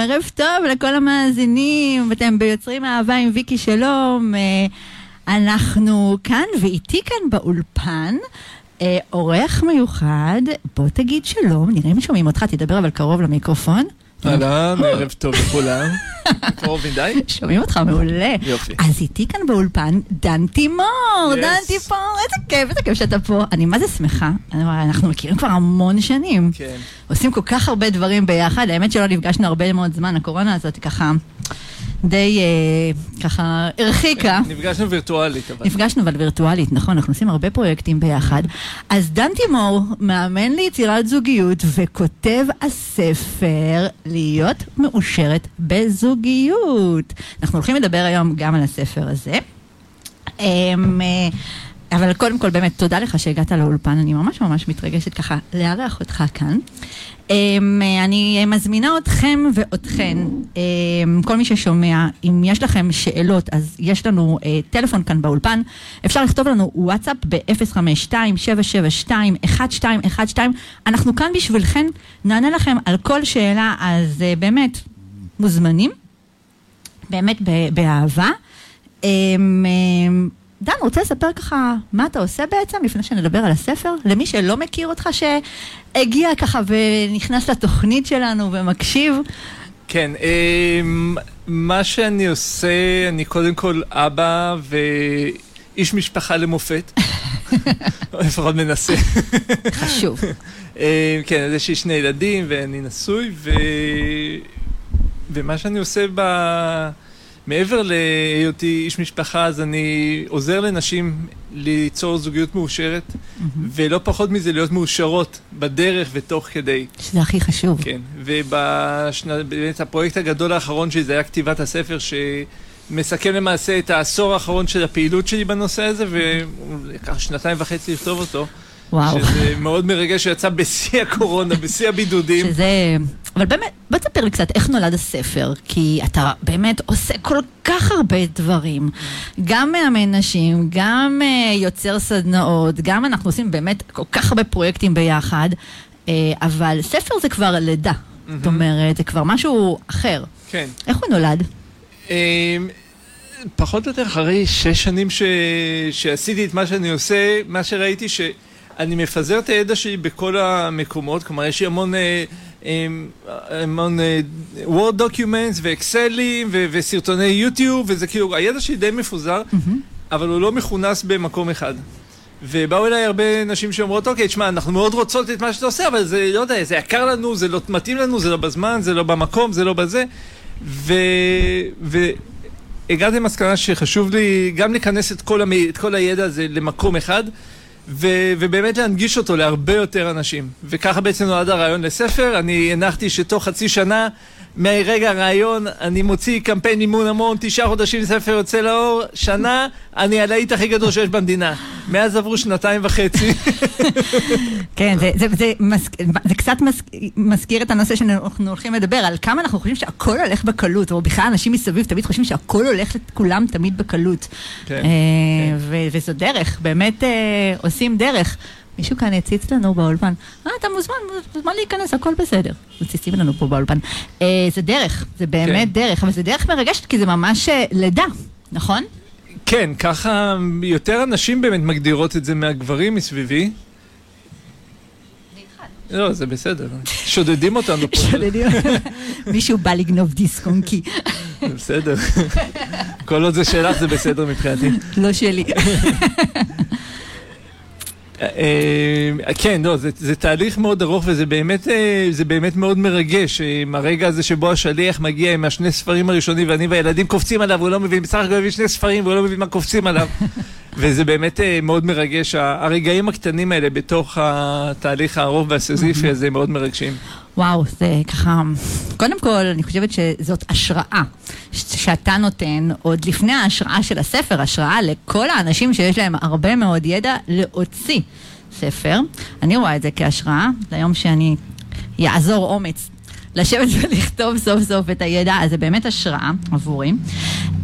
ערב טוב לכל המאזינים, אתם ביוצרים אהבה עם ויקי שלום. אה, אנחנו כאן, ואיתי כאן באולפן, אה, אורח מיוחד, בוא תגיד שלום, נראה אם שומעים אותך, תדבר אבל קרוב למיקרופון. אהלן, ערב טוב לכולם. קרוב מדי? שומעים אותך מעולה. יופי. אז איתי כאן באולפן דן תימור. דן תימור, איזה כיף, איזה כיף שאתה פה. אני מה זה שמחה, אנחנו מכירים כבר המון שנים. כן. עושים כל כך הרבה דברים ביחד, האמת שלא נפגשנו הרבה מאוד זמן, הקורונה הזאת ככה די אה, ככה הרחיקה. נפגשנו וירטואלית, אבל. נפגשנו אבל וירטואלית, נכון, אנחנו עושים הרבה פרויקטים ביחד. אז דן תימור מאמן ליצירת זוגיות וכותב הספר להיות מאושרת בזוגיות. אנחנו הולכים לדבר היום גם על הספר הזה. אמ, אה, אבל קודם כל באמת תודה לך שהגעת לאולפן, אני ממש ממש מתרגשת ככה לארח אותך כאן. אמ, אני מזמינה אתכם ואתכן, אמ, כל מי ששומע, אם יש לכם שאלות, אז יש לנו אה, טלפון כאן באולפן, אפשר לכתוב לנו וואטסאפ ב-052-772-1212, אנחנו כאן בשבילכם, נענה לכם על כל שאלה, אז אה, באמת, מוזמנים, באמת באהבה. דן, רוצה לספר ככה מה אתה עושה בעצם, לפני שנדבר על הספר? למי שלא מכיר אותך, שהגיע ככה ונכנס לתוכנית שלנו ומקשיב. כן, אמ, מה שאני עושה, אני קודם כל אבא ואיש משפחה למופת. לפחות מנסה. חשוב. אמ, כן, אז יש לי שני ילדים ואני נשוי, ו... ומה שאני עושה ב... מעבר להיותי איש משפחה, אז אני עוזר לנשים ליצור זוגיות מאושרת, ולא פחות מזה להיות מאושרות בדרך ותוך כדי. שזה הכי חשוב. כן, ובאמת הפרויקט הגדול האחרון שלי זה היה כתיבת הספר שמסכם למעשה את העשור האחרון של הפעילות שלי בנושא הזה, ולקח שנתיים וחצי לכתוב אותו. וואו. שזה מאוד מרגש שיצא בשיא הקורונה, בשיא הבידודים. שזה... אבל באמת, בוא תספר לי קצת איך נולד הספר, כי אתה באמת עושה כל כך הרבה דברים. גם מאמן נשים, גם uh, יוצר סדנאות, גם אנחנו עושים באמת כל כך הרבה פרויקטים ביחד, uh, אבל ספר זה כבר לידה. זאת אומרת, זה כבר משהו אחר. כן. איך הוא נולד? אמ, פחות או יותר אחרי שש שנים ש... שעשיתי את מה שאני עושה, מה שראיתי שאני מפזר את הידע שלי בכל המקומות, כלומר יש לי המון, אה, אמ, המון אה, Word documents ואקסלים. וסרטוני יוטיוב, וזה כאילו, הידע שלי די מפוזר, אבל הוא לא מכונס במקום אחד. ובאו אליי הרבה נשים שאומרות, אוקיי, תשמע, אנחנו מאוד רוצות את מה שאתה עושה, אבל זה, לא יודע, זה יקר לנו, זה לא מתאים לנו, זה לא בזמן, זה לא במקום, זה לא בזה. ו... והגעתי למסקנה שחשוב לי גם לכנס את כל, המ... את כל הידע הזה למקום אחד, ו... ובאמת להנגיש אותו להרבה יותר אנשים. וככה בעצם נולד הרעיון לספר. אני הנחתי שתוך חצי שנה, מרגע הרעיון, אני מוציא קמפיין מימון המון, תשעה חודשים ספר יוצא לאור, שנה, אני הלהיט הכי גדול שיש במדינה. מאז עברו שנתיים וחצי. כן, זה, זה, זה, מז, זה קצת מז, מזכיר את הנושא שאנחנו הולכים לדבר, על כמה אנחנו חושבים שהכל הולך בקלות, או בכלל אנשים מסביב תמיד חושבים שהכל הולך לכולם תמיד בקלות. כן, אה, כן. ו- וזו דרך, באמת אה, עושים דרך. מישהו כאן הציץ לנו באולפן, אה, אתה מוזמן, מוזמן להיכנס, הכל בסדר. מציצים לנו פה באולפן. אה, זה דרך, זה באמת כן. דרך, אבל זה דרך מרגשת, כי זה ממש אה, לידה, נכון? כן, ככה יותר אנשים באמת מגדירות את זה מהגברים מסביבי. לא, זה בסדר. שודדים אותנו פה, שודדים. מישהו בא לגנוב דיסק אונקי, זה בסדר. כל עוד זה שלך זה בסדר מבחינתי. לא שלי. אה, כן, לא, זה, תהליך מאוד ארוך וזה באמת, אה, מאוד מרגש. אה, עם הרגע הזה שבו השליח מגיע עם השני ספרים הראשונים ואני והילדים קופצים עליו, הוא לא מבין, בסך הכל הביא שני ספרים והוא לא מבין מה קופצים עליו. וזה באמת אה, מאוד מרגש. הרגעים הקטנים האלה בתוך התהליך הארוך והסזיפי הזה מאוד מרגשים. וואו, זה ככה, קודם כל, אני חושבת שזאת השראה שאתה נותן, עוד לפני ההשראה של הספר, השראה לכל האנשים שיש להם הרבה מאוד ידע להוציא ספר. אני רואה את זה כהשראה, ליום שאני יעזור אומץ לשבת ולכתוב סוף סוף את הידע, אז זה באמת השראה עבורי.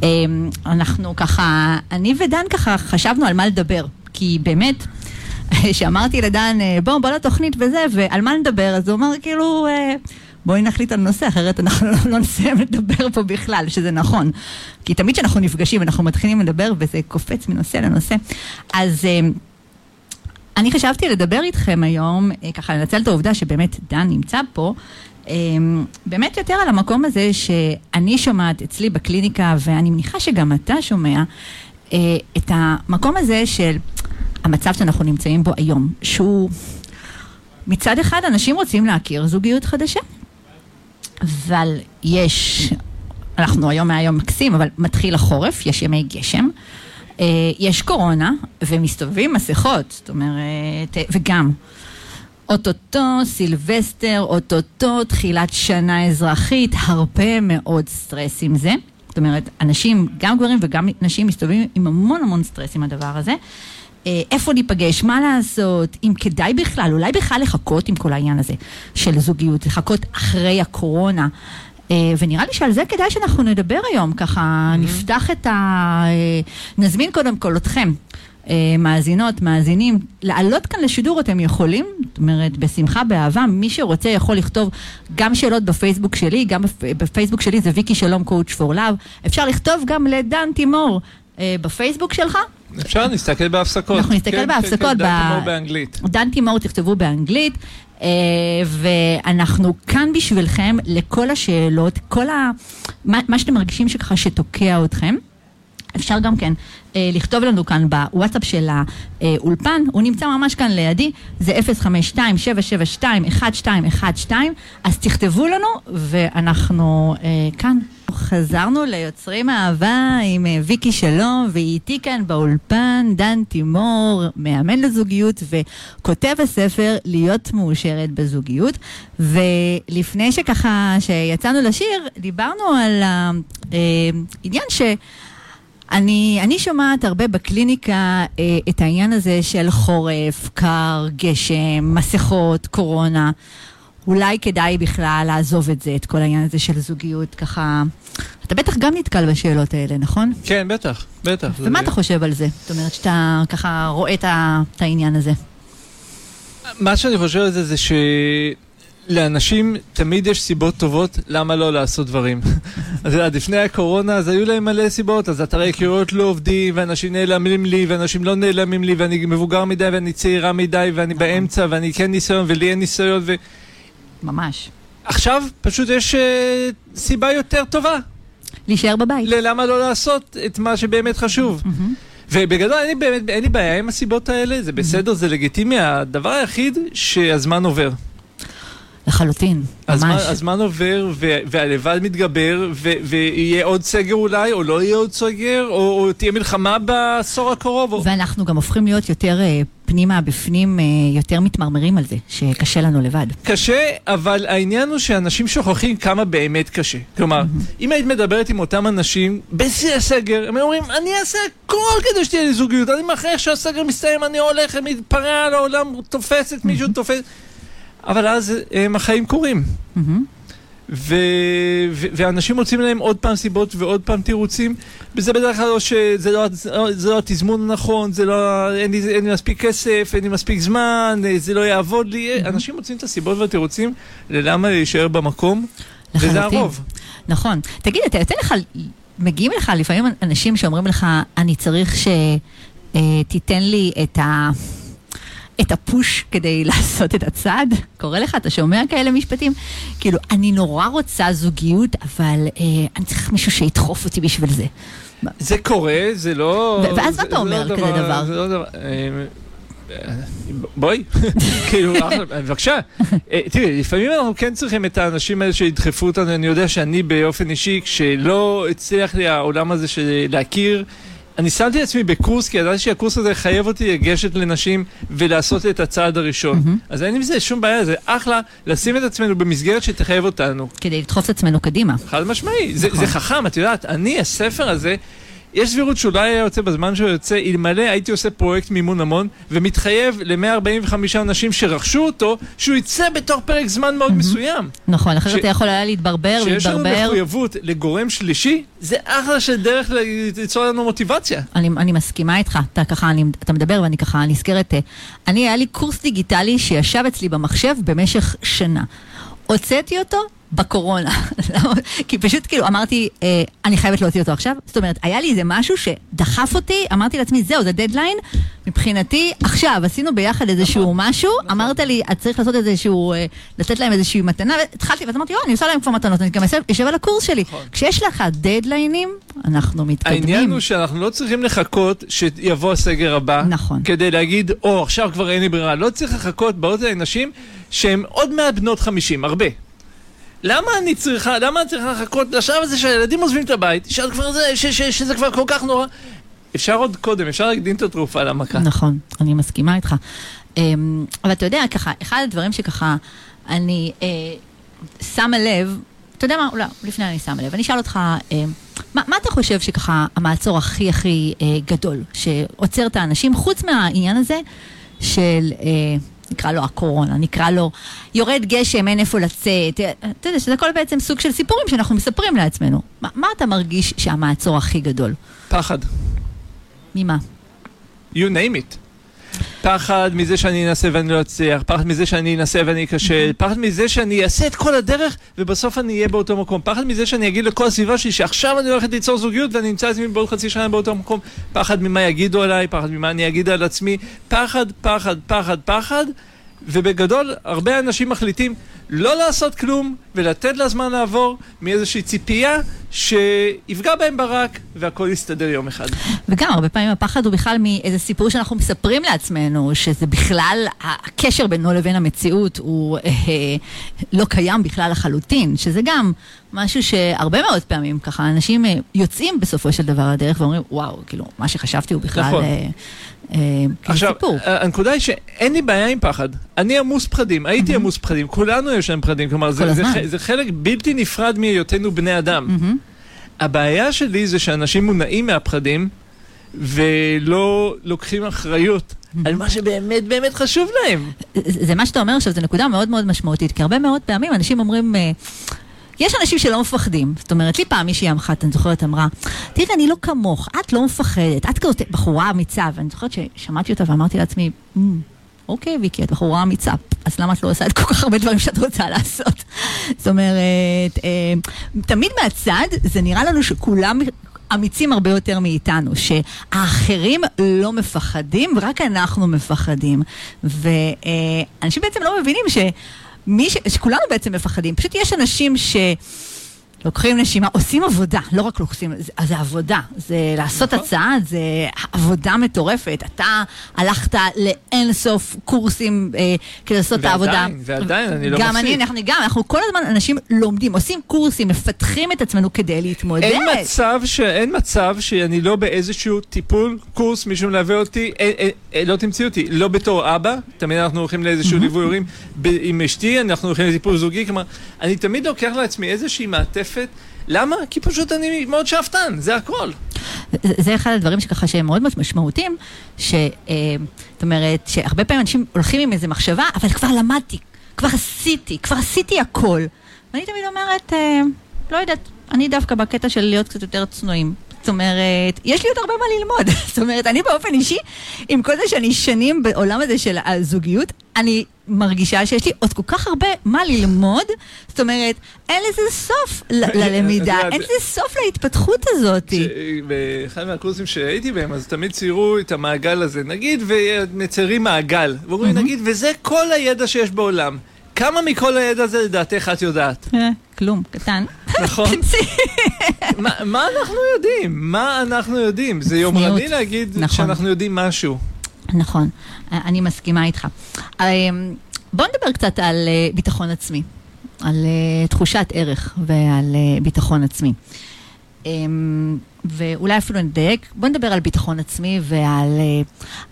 אמ, אנחנו ככה, אני ודן ככה חשבנו על מה לדבר, כי באמת... שאמרתי לדן, אה, בוא, בוא לתוכנית וזה, ועל מה נדבר? אז הוא אמר, כאילו, אה, בואי נחליט על נושא, אחרת אנחנו לא, לא נסיים לדבר פה בכלל, שזה נכון. כי תמיד כשאנחנו נפגשים, אנחנו מתחילים לדבר וזה קופץ מנושא לנושא. אז... אה, אני חשבתי לדבר איתכם היום, ככה לנצל את העובדה שבאמת דן נמצא פה, באמת יותר על המקום הזה שאני שומעת אצלי בקליניקה, ואני מניחה שגם אתה שומע, אה, את המקום הזה של המצב שאנחנו נמצאים בו היום, שהוא מצד אחד אנשים רוצים להכיר זוגיות חדשה, אבל יש, אנחנו היום מהיום מקסים, אבל מתחיל החורף, יש ימי גשם. אה, יש קורונה ומסתובבים מסכות, זאת אומרת, וגם אוטוטו סילבסטר, אוטוטו תחילת שנה אזרחית, הרבה מאוד סטרס עם זה. זאת אומרת, אנשים, גם גברים וגם נשים, מסתובבים עם המון המון סטרס עם הדבר הזה. אה, איפה ניפגש, מה לעשות, אם כדאי בכלל, אולי בכלל לחכות עם כל העניין הזה של זוגיות, לחכות אחרי הקורונה. אה, ונראה לי שעל זה כדאי שאנחנו נדבר היום, ככה mm-hmm. נפתח את ה... אה, נזמין קודם כל אתכם. מאזינות, מאזינים, לעלות כאן לשידור אתם יכולים, זאת אומרת, בשמחה, באהבה, מי שרוצה יכול לכתוב גם שאלות בפייסבוק שלי, גם בפייסבוק שלי זה ויקי שלום קואוצ' פור לאב, אפשר לכתוב גם לדן תימור בפייסבוק שלך, אפשר, נסתכל בהפסקות. אנחנו נסתכל כן, בהפסקות. כן, כן, דן תימור באנגלית. דן תימור תכתבו באנגלית, אה, ואנחנו כאן בשבילכם לכל השאלות, כל ה... מה, מה שאתם מרגישים שככה שתוקע אתכם. אפשר גם כן אה, לכתוב לנו כאן בוואטסאפ של האולפן, הוא נמצא ממש כאן לידי, זה 052-772-1212, אז תכתבו לנו ואנחנו אה, כאן. חזרנו ליוצרים אהבה עם אה, ויקי שלום, ואיתי כאן באולפן דן תימור, מאמן לזוגיות וכותב הספר להיות מאושרת בזוגיות. ולפני שככה, שיצאנו לשיר, דיברנו על העניין ש... אני, אני שומעת הרבה בקליניקה אה, את העניין הזה של חורף, קר, גשם, מסכות, קורונה. אולי כדאי בכלל לעזוב את זה, את כל העניין הזה של זוגיות, ככה... אתה בטח גם נתקל בשאלות האלה, נכון? כן, בטח, בטח. ומה זה... אתה חושב על זה? זאת אומרת שאתה ככה רואה את, העניין הזה. מה שאני חושב על זה זה ש... לאנשים תמיד יש סיבות טובות למה לא לעשות דברים. אז עד לפני הקורונה אז היו להם מלא סיבות, אז אתרי היכרויות לא עובדים, ואנשים נעלמים לי, ואנשים לא נעלמים לי, ואני מבוגר מדי, ואני צעירה מדי, ואני נכון. באמצע, ואני כן ניסיון, ולי אין ניסיון, ו... ממש. עכשיו פשוט יש uh, סיבה יותר טובה. להישאר בבית. ללמה לא לעשות את מה שבאמת חשוב. ובגדול אין לי באמת, אין לי בעיה עם הסיבות האלה, זה בסדר, זה לגיטימי, הדבר היחיד שהזמן עובר. לחלוטין, ממש. הזמן עובר והלבד מתגבר ויהיה עוד סגר אולי, או לא יהיה עוד סגר, או, או תהיה מלחמה בעשור הקרוב. או... ואנחנו גם הופכים להיות יותר uh, פנימה, בפנים, uh, יותר מתמרמרים על זה, שקשה לנו לבד. קשה, אבל העניין הוא שאנשים שוכחים כמה באמת קשה. כלומר. אם היית מדברת עם אותם אנשים בשיא הסגר, הם אומרים, אני אעשה הכל כדי שתהיה לי זוגיות, אני אחרי שהסגר מסתיים, אני הולך, מתפרע על העולם, תופסת מישהו, תופס... אבל אז הם, אה, החיים קורים. Mm-hmm. ו- ו- ואנשים מוצאים להם עוד פעם סיבות ועוד פעם תירוצים, וזה בדרך כלל לא שזה לא, זה לא התזמון הנכון, זה לא, אין לי, אין לי מספיק כסף, אין לי מספיק זמן, זה לא יעבוד לי, mm-hmm. אנשים מוצאים את הסיבות והתירוצים ללמה להישאר במקום, לחלוטין. וזה הרוב. נכון. תגיד, אתה יוצא לך, מגיעים לך לפעמים אנשים שאומרים לך, אני צריך שתיתן אה, לי את ה... את הפוש כדי לעשות את הצעד? קורה לך? אתה שומע כאלה משפטים? כאילו, אני נורא רוצה זוגיות, אבל אה, אני צריך מישהו שידחוף אותי בשביל זה. זה קורה, זה לא... ואז מה אתה לא אומר כזה דבר? זה לא דבר... אה, בואי, כאילו, בבקשה. אה, תראי, לפעמים אנחנו כן צריכים את האנשים האלה שידחפו אותנו, אני יודע שאני באופן אישי, כשלא הצליח לי העולם הזה של להכיר אני שמתי עצמי בקורס, כי ידעתי שהקורס הזה חייב אותי לגשת לנשים ולעשות את הצעד הראשון. Mm-hmm. אז אין עם זה שום בעיה, זה אחלה לשים את עצמנו במסגרת שתחייב אותנו. כדי לדחוף את עצמנו קדימה. חד משמעי, נכון. זה, זה חכם, את יודעת, אני, הספר הזה... יש סבירות שאולי היה יוצא בזמן שהוא יוצא, אלמלא הייתי עושה פרויקט מימון המון, ומתחייב ל-145 אנשים שרכשו אותו, שהוא יצא בתוך פרק זמן מאוד מסוים. נכון, אחרת אתה יכול היה להתברבר, להתברבר. כשיש לנו מחויבות לגורם שלישי, זה אחלה של דרך ליצור לנו מוטיבציה. אני, אני מסכימה איתך, אתה ככה, אני, אתה מדבר ואני ככה נזכרת. אני, היה לי קורס דיגיטלי שישב אצלי במחשב במשך שנה. הוצאתי אותו, בקורונה. כי פשוט כאילו אמרתי, אה, אני חייבת להוציא אותו עכשיו. זאת אומרת, היה לי איזה משהו שדחף אותי, אמרתי לעצמי, זהו, זה דדליין. מבחינתי, עכשיו, עשינו ביחד איזשהו נכון, משהו, נכון. אמרת לי, את צריך לעשות איזשהו, אה, לתת להם איזושהי מתנה, והתחלתי, ואז אמרתי, יואו, אני עושה להם כבר מתנות, אני גם יושב על הקורס שלי. נכון. כשיש לך דדליינים, אנחנו מתקדמים. העניין הוא שאנחנו לא צריכים לחכות שיבוא הסגר הבא. נכון. כדי להגיד, או, עכשיו כבר אין לי ברירה. לא צריך לחכות, באות אליי נשים שהן עוד מעט בנות 50, הרבה. למה אני צריכה, למה אני צריכה לחכות לשלב הזה שהילדים עוזבים את הבית, כבר זה, ש, ש, שזה כבר כל כך נורא? אפשר עוד קודם, אפשר להקדים את התרופה למכה. נכון, אני מסכימה איתך. אמ, אבל אתה יודע, ככה, אחד הדברים שככה אני אה, שמה לב, אתה יודע מה, אולי לפני אני שמה לב, אני אשאל אותך, אה, מה, מה אתה חושב שככה המעצור הכי הכי אה, גדול, שעוצר את האנשים, חוץ מהעניין הזה של... אה, נקרא לו הקורונה, נקרא לו יורד גשם, אין איפה לצאת. אתה יודע שזה הכל בעצם סוג של סיפורים שאנחנו מספרים לעצמנו. מה, מה אתה מרגיש שהמעצור הכי גדול? פחד. ממה? You name it. פחד מזה שאני אנסה ואני לא אצליח, פחד מזה שאני אנסה ואני אכשל, פחד מזה שאני אעשה את כל הדרך ובסוף אני אהיה באותו מקום, פחד מזה שאני אגיד לכל הסביבה שלי שעכשיו אני הולכת ליצור זוגיות ואני אמצא את עצמי בעוד חצי שנה באותו מקום, פחד ממה יגידו עליי, פחד ממה אני אגיד על עצמי, פחד, פחד, פחד, פחד, ובגדול הרבה אנשים מחליטים לא לעשות כלום ולתת לזמן לעבור מאיזושהי ציפייה שיפגע בהם ברק והכל יסתדר יום אחד. וגם הרבה פעמים הפחד הוא בכלל מאיזה סיפור שאנחנו מספרים לעצמנו, שזה בכלל, הקשר בינו לבין המציאות הוא אה, לא קיים בכלל לחלוטין, שזה גם משהו שהרבה מאוד פעמים ככה אנשים אה, יוצאים בסופו של דבר לדרך ואומרים, וואו, כאילו, מה שחשבתי הוא בכלל... נכון. אה, אה, עכשיו, סיפור. הנקודה היא שאין לי בעיה עם פחד. אני עמוס פחדים, הייתי. עמוס פחדים, כולנו יש להם פחדים, כלומר, זה, זה, זה חלק בלתי נפרד מהיותנו בני אדם. Mm-hmm. הבעיה שלי זה שאנשים מונעים מהפחדים ולא לוקחים אחריות על מה שבאמת באמת חשוב להם. זה מה שאתה אומר עכשיו, זו נקודה מאוד מאוד משמעותית, כי הרבה מאוד פעמים אנשים אומרים... אה, יש אנשים שלא מפחדים. זאת אומרת, לי פעם מישהי אמחת, אני זוכרת, אמרה, תראי, אני לא כמוך, את לא מפחדת, את כזאת בחורה אמיצה. ואני זוכרת ששמעתי אותה ואמרתי לעצמי, mm, אוקיי, ויקי, את בחורה אמיצה, אז למה את לא עושה את כל כך הרבה דברים שאת רוצה לעשות? זאת אומרת, אה, תמיד מהצד, זה נראה לנו שכולם אמיצים הרבה יותר מאיתנו, שהאחרים לא מפחדים, ורק אנחנו מפחדים. ואנשים בעצם לא מבינים ש... מי ש... שכולנו בעצם מפחדים, פשוט יש אנשים ש... לוקחים נשימה, עושים עבודה, לא רק לוקחים, זה, זה עבודה, זה לעשות נכון. הצעה, זה עבודה מטורפת. אתה הלכת לאין סוף קורסים אה, כדי לעשות ועדיין, את העבודה. ועדיין, אני לא מפסיק. גם אני, אנחנו גם, אנחנו כל הזמן אנשים לומדים, עושים קורסים, מפתחים את עצמנו כדי להתמודד. אין מצב, ש, אין מצב שאני לא באיזשהו טיפול, קורס, מישהו מלווה אותי, אה, אה, אה, לא תמצאי אותי, לא בתור אבא, תמיד אנחנו הולכים לאיזשהו ליווי הורים, עם אשתי, אנחנו הולכים לטיפול זוגי, כלומר, אני תמיד לוקח לעצמי איזושהי מעטפת. משותפת. למה? כי פשוט אני מאוד שאפתן, זה הכל. זה אחד הדברים שככה שהם מאוד משמעותיים, שאת אה, אומרת, שהרבה פעמים אנשים הולכים עם איזה מחשבה, אבל כבר למדתי, כבר עשיתי, כבר עשיתי הכל. ואני תמיד אומרת, אה, לא יודעת, אני דווקא בקטע של להיות קצת יותר צנועים. זאת אומרת, יש לי עוד הרבה מה ללמוד. זאת אומרת, אני באופן אישי, עם כל זה שאני שנים בעולם הזה של הזוגיות, אני מרגישה שיש לי עוד כל כך הרבה מה ללמוד. זאת אומרת, אין לזה סוף ללמידה, אין לזה סוף להתפתחות הזאת. באחד מהקורסים שהייתי בהם, אז תמיד ציירו את המעגל הזה, נגיד, ומציירים מעגל. ואומרים, נגיד, וזה כל הידע שיש בעולם. כמה מכל הידע הזה לדעתך את יודעת? אה, כלום, קטן. נכון. מה אנחנו יודעים? מה אנחנו יודעים? זה יומרני להגיד נכון. שאנחנו יודעים משהו. נכון, אני מסכימה איתך. אמ, בוא נדבר קצת על אה, ביטחון עצמי, על אה, תחושת ערך ועל ביטחון עצמי. אמ, ואולי אפילו נדייק, בוא נדבר על ביטחון עצמי ועל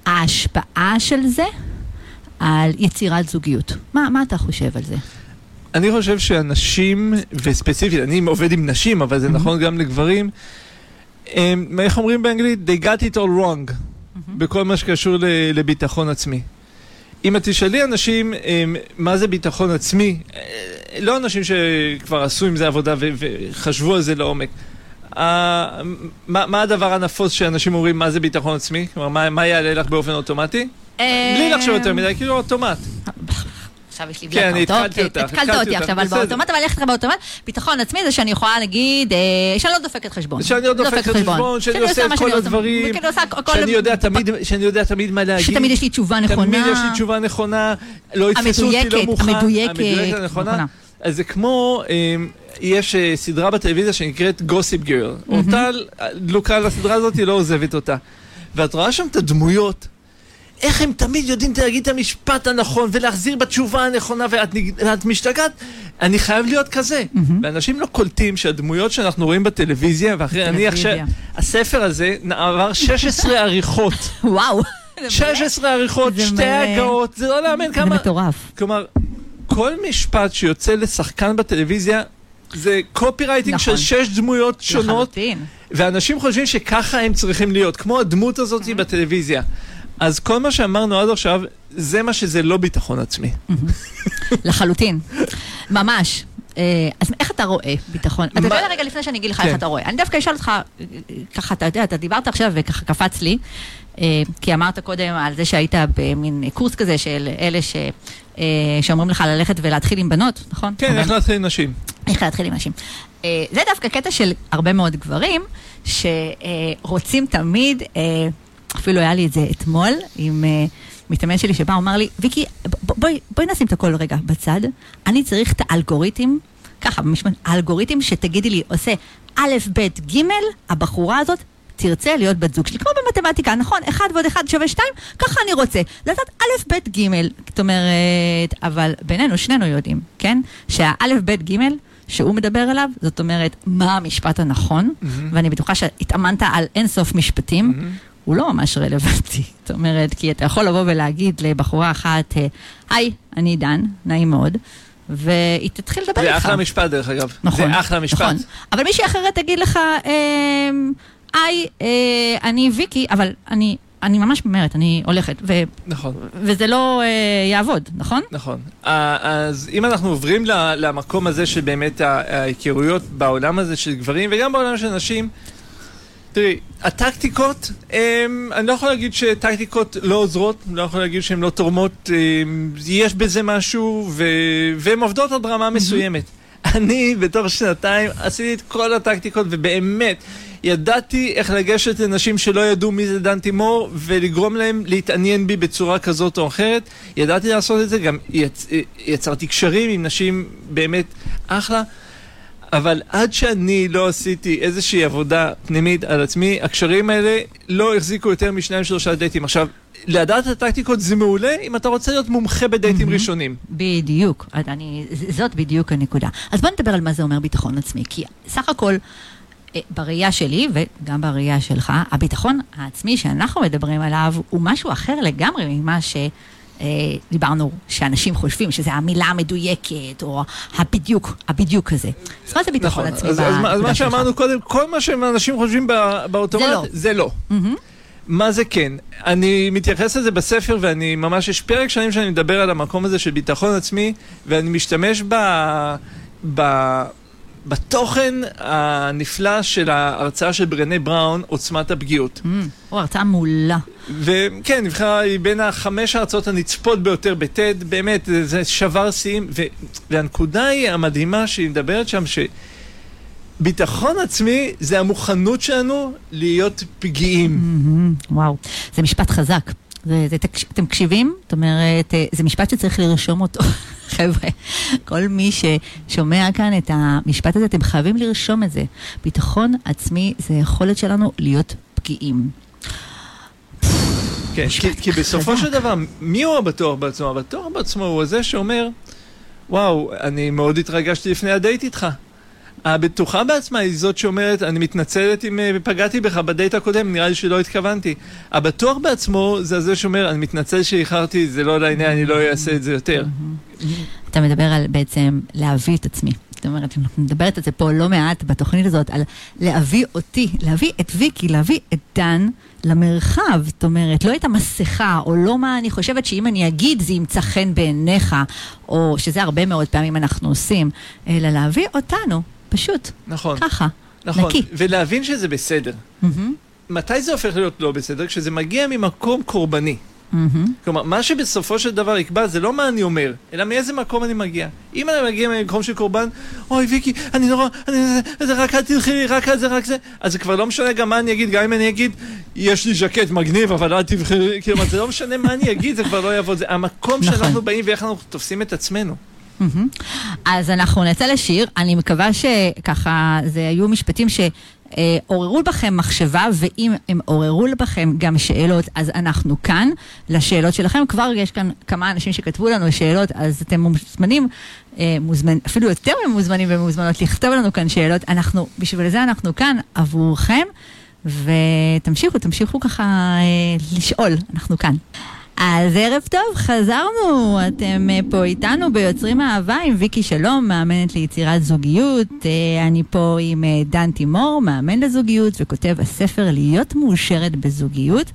ההשפעה של זה על יצירת זוגיות. מה, מה אתה חושב על זה? אני חושב שאנשים, וספציפית, אני עובד עם נשים, אבל זה mm-hmm. נכון גם לגברים, הם, איך אומרים באנגלית? They got it all wrong, mm-hmm. בכל מה שקשור לביטחון עצמי. אם את תשאלי אנשים הם, מה זה ביטחון עצמי, אה, לא אנשים שכבר עשו עם זה עבודה ו- וחשבו על זה לעומק. Uh, מה, מה הדבר הנפוץ שאנשים אומרים מה זה ביטחון עצמי? כלומר, מה, מה יעלה לך באופן אוטומטי? בלי לחשוב יותר מדי, כאילו אוטומט. עכשיו יש לי כן, אני בלקאוט, התחלתי אותך, התקלת אותי עכשיו, בסדר. באוטומט, אבל איך אתה באוטומט? ביטחון עצמי זה שאני יכולה להגיד אה, שאני לא דופקת חשבון. שאני לא דופק חשבון, שאני עושה את כל הדברים, שאני יודע תמיד- שאני יודע תמיד מה להגיד. שתמיד יש לי תשובה נכונה. תמיד יש לי תשובה נכונה, לא יתפסו אותי לא מוכן. המדויקת, המדויקת, הנכונה. אז זה כמו, אמ, יש אה, סדרה בטלוויזיה שנקראת גוסיפ גירל. אותה דלוקה לסדרה הזאת, היא לא עוזבת אותה. ואת רואה שם את הדמויות. איך הם תמיד יודעים להגיד את המשפט הנכון ולהחזיר בתשובה הנכונה ואת ואת משתגעת, אני חייב להיות כזה. ואנשים לא קולטים שהדמויות שאנחנו רואים בטלוויזיה, ואחרי אני עכשיו. הספר הזה עבר 16 עריכות. וואו. 16 עריכות, זה שתי. הגאות, זה לא להאמין זה כמה... מטורף. כלומר, כל משפט שיוצא לשחקן בטלוויזיה זה קופי רייטינג נכון. של שש דמויות שונות, לחלוטין. ואנשים חושבים שככה הם צריכים להיות, כמו הדמות הזאת בטלוויזיה. אז כל מה שאמרנו עד עכשיו, זה מה שזה לא ביטחון עצמי. לחלוטין. ממש. אה, אז איך אתה רואה ביטחון? אתה יודע רגע לפני שאני אגיד לך כן. איך אתה רואה. אני דווקא אשאל אותך, אה, ככה, אתה יודע, אתה דיברת עכשיו וככה קפץ לי, אה, כי אמרת קודם על זה שהיית במין קורס כזה של אלה ש... שאומרים לך ללכת ולהתחיל עם בנות, נכון? כן, איך להתחיל עם נשים. איך להתחיל עם נשים. זה דווקא קטע של הרבה מאוד גברים שרוצים תמיד, אפילו היה לי את זה אתמול עם אה, מתאמן שלי שבא, אמר לי, ויקי, בואי, בואי נשים את הכל רגע בצד, אני צריך את האלגוריתם, ככה במשפט, האלגוריתם שתגידי לי, עושה א', ב', ג', הבחורה הזאת תרצה להיות בת זוג שלי, כמו במתמטיקה, נכון? אחד ועוד אחד שווה שתיים, ככה אני רוצה. לדעת א', ב', ג', זאת אומרת, אבל בינינו, שנינו יודעים, כן? שהאלף, ב', ג', שהוא מדבר אליו, זאת אומרת, מה המשפט הנכון, ואני בטוחה שהתאמנת על אינסוף משפטים, הוא לא ממש רלוונטי. זאת אומרת, כי אתה יכול לבוא ולהגיד לבחורה אחת, אה, היי, אני דן, נעים מאוד, והיא תתחיל לדבר איתך. זה אחלה משפט דרך אגב. נכון, זה אחלה משפט. נכון. אבל מישהי אחרת תגיד לך, אמ, היי, אה, אני ויקי, אבל אני, אני ממש אומרת, אני הולכת, ו, נכון. וזה לא אה, יעבוד, נכון? נכון. אז אם אנחנו עוברים למקום הזה של באמת ההיכרויות בעולם הזה של גברים וגם בעולם של נשים, תראי, הטקטיקות, הם, אני לא יכול להגיד שטקטיקות לא עוזרות, לא יכול להגיד שהן לא תורמות, הם, יש בזה משהו, ו, והן עובדות עד רמה מסוימת. אני בתוך שנתיים עשיתי את כל הטקטיקות, ובאמת, ידעתי איך לגשת לנשים שלא ידעו מי זה דן תימור, ולגרום להם להתעניין בי בצורה כזאת או אחרת. ידעתי לעשות את זה, גם יצ... יצרתי קשרים עם נשים באמת אחלה. אבל עד שאני לא עשיתי איזושהי עבודה פנימית על עצמי, הקשרים האלה לא החזיקו יותר משניים שלושה דייטים. עכשיו, לדעת הטקטיקות זה מעולה אם אתה רוצה להיות מומחה בדייטים מהמם. ראשונים. בדיוק, אני, זאת בדיוק הנקודה. אז בוא נדבר על מה זה אומר ביטחון עצמי, כי סך הכל, אה, בראייה שלי וגם בראייה שלך, הביטחון העצמי שאנחנו מדברים עליו הוא משהו אחר לגמרי ממה ש... דיברנו שאנשים חושבים שזה המילה המדויקת, או הבדיוק, הבדיוק הזה. אז מה זה ביטחון עצמי? נכון. אז, אז, מה-? שאמרנו קודם, כל מה שאנשים חושבים בא- באוטומט, זה לא. לא. מה זה כן? אני מתייחס לזה בספר ואני ממש, יש פרק שלם שאני מדבר על המקום הזה של ביטחון עצמי ואני משתמש ב... ב... בתוכן הנפלא של ההרצאה של ברנה בראון, עוצמת הפגיעות. מהמם. או, הרצאה מעולה. וכן, נבחרה היא בין החמש ההרצאות הנצפות ביותר בטד, באמת, זה- שבר שיאים, והנקודה היא המדהימה שהיא מדברת שם, שביטחון עצמי זה המוכנות שלנו להיות פגיעים. מהמם, וואו, זה משפט חזק. זה, זה, אתם מקשיבים? זאת אומרת, אה, זה משפט שצריך לרשום אותו. חבר'ה, כל מי ששומע כאן את המשפט הזה, אתם חייבים לרשום את זה. ביטחון עצמי זה יכולת שלנו להיות פגיעים. כן, כי, כי בסופו. של דבר, מי הוא הבטוח בעצמו? הבטוח בעצמו הוא זה שאומר, וואו, אני מאוד התרגשתי לפני הדייט איתך. הבטוחה בעצמה היא זאת שאומרת, אני מתנצלת אם אה, פגעתי בך בדייט הקודם, נראה לי שלא התכוונתי. הבטוח בעצמו זה זה שאומר, אני מתנצל שאיחרתי, זה לא לעניין, אני לא אעשה את זה יותר. אתה מדבר על בעצם להביא את עצמי. זאת אומרת, אנחנו מדברת על זה פה לא מעט בתוכנית הזאת, על להביא אותי, להביא את ויקי, להביא את דן למרחב. זאת אומרת, לא את המסכה, או לא מה אני חושבת שאם אני אגיד זה ימצא חן בעיניך, או שזה הרבה מאוד פעמים אנחנו עושים, אלא להביא אותנו, פשוט, נכון, ככה, נכון. נקי. ולהבין שזה בסדר. מהמם, מתי זה הופך להיות לא בסדר? כשזה מגיע ממקום קורבני. מהמם. כלומר, מה שבסופו של דבר יקבע זה לא מה אני אומר, אלא מאיזה מקום אני מגיע. אם אני מגיע ממקום של קורבן, אוי ויקי, אני נורא, אני, זה, זה רק אל תלכי לי, רק זה, רק זה, אז זה כבר לא משנה גם מה אני אגיד, גם אם אני אגיד, יש לי ז'קט מגניב, אבל אל תבחרי, כאילו, זה לא משנה מה אני אגיד, זה כבר לא יעבוד, זה המקום נכון. שאנחנו באים ואיך אנחנו תופסים את עצמנו. אז אנחנו נצא לשיר, אני מקווה שככה, זה היו משפטים שעוררו בכם מחשבה, ואם הם עוררו בכם גם שאלות, אז אנחנו כאן לשאלות שלכם. כבר יש כאן כמה אנשים שכתבו לנו שאלות, אז אתם מוזמנים, אה, מוזמנ... אפילו יותר ממוזמנים ומוזמנות לכתוב לנו כאן שאלות. אנחנו, בשביל זה אנחנו כאן עבורכם, ותמשיכו, תמשיכו ככה אה, לשאול, אנחנו כאן. אז ערב טוב, חזרנו, אתם אה, פה איתנו ביוצרים אהבה עם ויקי שלום, מאמנת ליצירת זוגיות. אה, אני פה עם אה, דן תימור, מאמן לזוגיות וכותב הספר להיות מאושרת בזוגיות.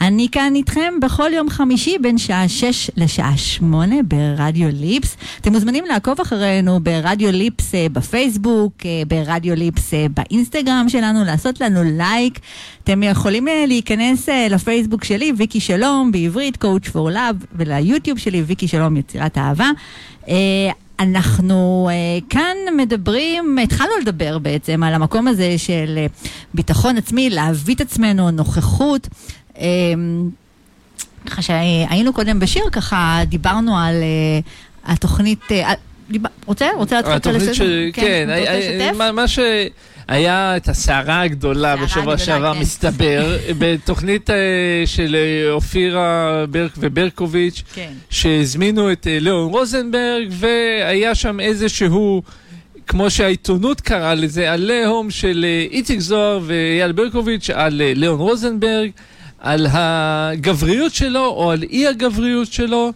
אני כאן איתכם בכל יום חמישי בין שעה 6 לשעה 8 ברדיו ליפס. אתם מוזמנים לעקוב אחרינו ברדיו ליפס אה, בפייסבוק, אה, ברדיו ליפס אה, באינסטגרם שלנו, לעשות לנו לייק. אתם יכולים להיכנס לפייסבוק שלי, ויקי שלום, בעברית, coach for love, וליוטיוב שלי, ויקי שלום, יצירת אהבה. אה, אנחנו אה, כאן מדברים, התחלנו לדבר בעצם על המקום הזה של אה, ביטחון עצמי, להביא את עצמנו, נוכחות. אה, ככה שהיינו קודם בשיר, ככה דיברנו על אה, התוכנית, אה, דיבר- רוצה? רוצה להתחיל את הלסדר? ש... כן, היה- לשתף? מה- מה שהיה את הסערה הגדולה בשבוע שעבר, כן. מסתבר, בתוכנית אה, של אה, אופירה ברק וברקוביץ', כן. שהזמינו את אה, ליאון רוזנברג, והיה שם איזשהו, כמו שהעיתונות קראה לזה, עליהום של אה, איציק זוהר ואייל ברקוביץ' על אה, ליאון רוזנברג, על הגבריות שלו או על אי הגבריות שלו.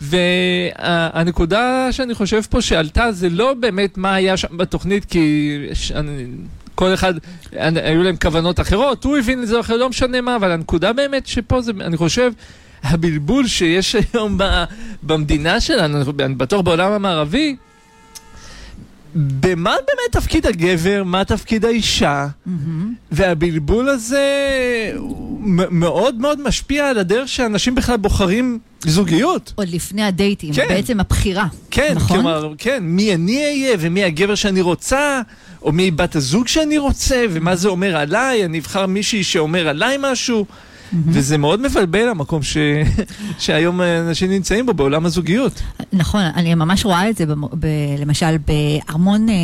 והנקודה שאני חושב פה שעלתה זה לא באמת מה היה שם בתוכנית, כי אני- כל אחד, אני- היו להם כוונות אחרות, הוא הבין את זה אחרת, לא משנה מה, אבל הנקודה באמת שפה זה, אני חושב, הבלבול שיש היום ב, במדינה שלנו, אני בטוח בעולם המערבי, במה באמת תפקיד הגבר, מה תפקיד האישה, מהמם. והבלבול הזה מאוד מאוד משפיע על הדרך שאנשים בכלל בוחרים זוגיות. עוד לפני הדייטים, כן. בעצם הבחירה. כן, נכון? כלומר, כן, מי אני אהיה ומי הגבר שאני רוצה, או מי בת הזוג שאני רוצה, ומה זה אומר עליי, אני אבחר מישהי שאומר עליי משהו, וזה מאוד מבלבל המקום ש... שהיום אנשים נמצאים בו, בעולם הזוגיות. נכון, אני ממש רואה את זה, במו- ב, למשל, בהמון אה,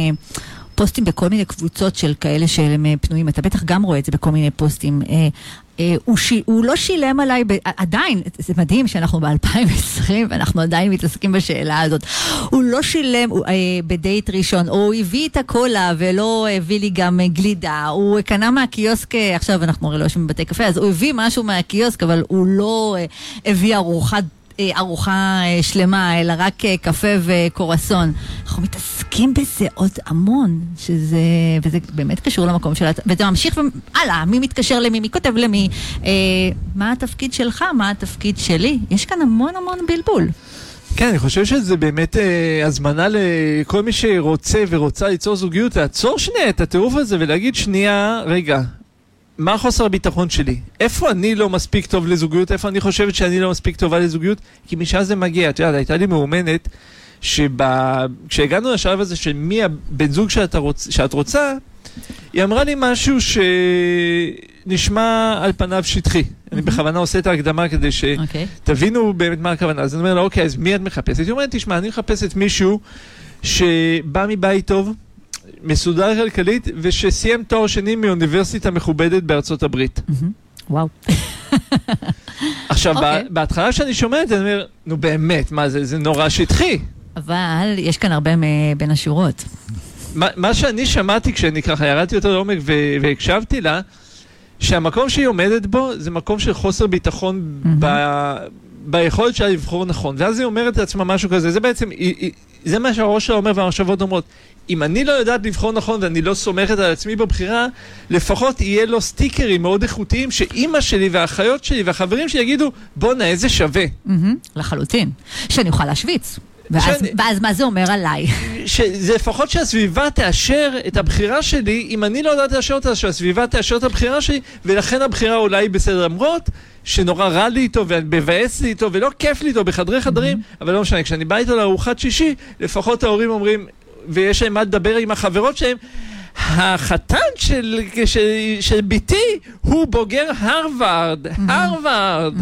פוסטים בכל מיני קבוצות של כאלה שהם אה, פנויים, אתה בטח גם רואה את זה בכל מיני פוסטים. אה, הוא, ש... הוא לא שילם עליי, ב... עדיין, זה מדהים שאנחנו ב-2020 ואנחנו עדיין מתעסקים בשאלה הזאת. הוא לא שילם הוא, אה, בדייט ראשון, או הוא הביא את הקולה ולא הביא לי גם אה, גלידה, הוא קנה מהקיוסק, אה, עכשיו אנחנו הרי לא יושבים בבתי קפה, אז הוא הביא משהו מהקיוסק, אבל הוא לא אה, הביא ארוחת ארוחה אה, שלמה, אלא רק אה, קפה וקורסון. אנחנו מתעסקים בזה עוד המון, שזה, וזה באמת קשור למקום של... וזה ממשיך והלאה, מי מתקשר למי, מי כותב למי, אה, מה התפקיד שלך, מה התפקיד שלי. יש כאן המון המון בלבול. כן, אני חושב שזה באמת אה, הזמנה לכל מי שרוצה ורוצה ליצור זוגיות, לעצור שנייה את הטירוף הזה ולהגיד שנייה, רגע, מה חוסר הביטחון שלי? איפה אני לא מספיק טוב לזוגיות? איפה אני חושבת שאני לא מספיק טובה לזוגיות? כי משם זה מגיע. את יודעת, הייתה לי מאומנת שכשהגענו לשלב הזה של מי הבן זוג שאת, רוצ... שאת רוצה, היא אמרה לי משהו שנשמע על פניו שטחי. אני בכוונה עושה את ההקדמה כדי ש... אוקיי. תבינו באמת מה הכוונה. אז אני אומר לה, אוקיי, אז מי את מחפשת? היא אומרת, תשמע, אני מחפשת מישהו שבא מבית טוב, מסודר כלכלית, ושסיים תואר שני מאוניברסיטה מכובדת בארצות הברית. וואו. עכשיו, אוקיי. בה- בהתחלה שאני שומע את זה, אני אומר, נו באמת, מה זה, זה נורא שטחי. אבל יש כאן הרבה בין השורות. מה, מה שאני שמעתי כשאני ככה ירדתי יותר לעומק והקשבתי לה, שהמקום שהיא עומדת בו זה מקום של חוסר ביטחון מהמם. ב- ביכולת שלה לבחור נכון. ואז היא אומרת לעצמה משהו כזה, זה בעצם, היא, היא, זה מה שהראש שלה אומר והמחשבות אומרות. אם אני לא יודעת לבחור נכון ואני לא סומכת על עצמי בבחירה, לפחות יהיה לו סטיקרים מאוד איכותיים שאימא שלי והאחיות שלי והחברים שלי יגידו, בואנה, איזה שווה. לחלוטין. שאני אוכל להשוויץ. ואז, שאני- ואז מה זה אומר עליי? שזה לפחות שהסביבה תאשר את הבחירה שלי, אם אני לא יודעת לאשר אותה, שהסביבה תאשר את הבחירה שלי, ולכן הבחירה אולי בסדר. למרות שנורא רע לי איתו ומבאס לי איתו ולא כיף לי איתו בחדרי חדרים, אבל לא משנה, כשאני בא איתו לארוחת שישי, לפחות ההורים אומרים, ויש להם מה לדבר עם החברות שלהם, החתן של, של, של ביתי הוא בוגר הרווארד, הרווארד.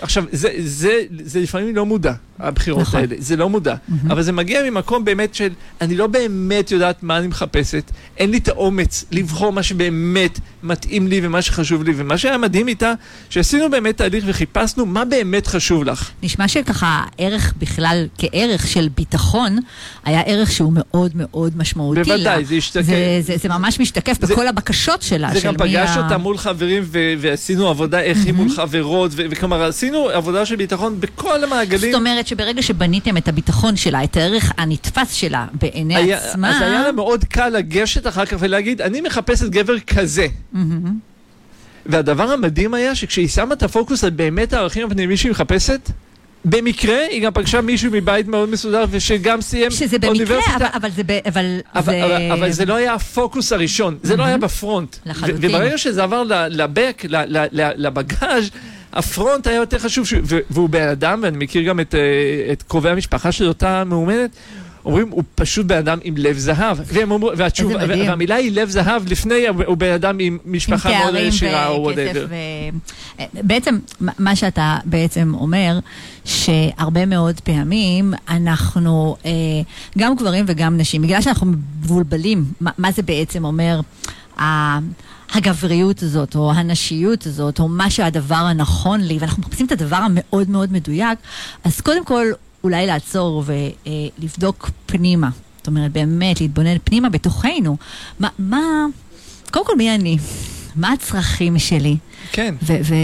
עכשיו, זה, זה, זה לפעמים לא מודע, הבחירות נכון. האלה, זה לא מודע. אבל זה מגיע ממקום באמת של, אני לא באמת יודעת מה אני מחפשת, אין לי את האומץ לבחור מה שבאמת מתאים לי ומה שחשוב לי, ומה שהיה מדהים איתה, שעשינו באמת תהליך וחיפשנו מה באמת חשוב לך. נשמע שככה ערך בכלל, כערך של ביטחון, היה ערך שהוא מאוד מאוד משמעותי. בוודאי, לה. זה השתקף. זה, זה, ממש משתקף זה- בכל הבקשות שלה. זה של גם פגש ה- אותה מול חברים ו- ועשינו עבודה איך היא מול חברות, ו- וכלומר עשינו עבודה של ביטחון בכל המעגלים. זאת אומרת שברגע שבניתם את הביטחון שלה, את הערך הנתפס שלה בעיני היה, עצמה... אז היה לה מאוד קל לגשת אחר כך ולהגיד, אני מחפשת גבר כזה. והדבר המדהים היה שכשהיא שמה את הפוקוס על באמת הערכים הפנימיים שהיא מחפשת, במקרה היא גם פגשה מישהו מבית מאוד מסודר ושגם סיים שזה במקרה, אוניברסיטה. אבל, אבל זה... ב- אבל, אבל, זה... אבל, אבל זה לא היה הפוקוס הראשון, זה לא היה ב front. לחלוטין. וברגע שזה עבר ל back, לבגאז', ה front היה יותר חשוב, ש- והוא בן אדם, ואני מכיר גם את, אה, את קרובי המשפחה של אותה מאומנת, אומרים, הוא פשוט בן אדם עם לב זהב. והם אומרים, והתשובה. והמילה היא לב זהב, לפני הוא בן אדם עם עם משפחה מאוד תארים עשירה או whatever. ו... בעצם, מה שאתה בעצם אומר, שהרבה מאוד פעמים אנחנו, אה, גם גברים וגם נשים, בגלל שאנחנו מבולבלים, מה, מה זה בעצם אומר, ה- הגבריות הזאת, או הנשיות הזאת, או מה שהדבר הנכון לי, ואנחנו מחפשים את הדבר המאוד מאוד מדויק, אז קודם כל, אולי לעצור ולבדוק פנימה. זאת אומרת, באמת, להתבונן פנימה בתוכנו. מה, מה, קודם כל, מי אני? מה הצרכים שלי? כן. ו- ו-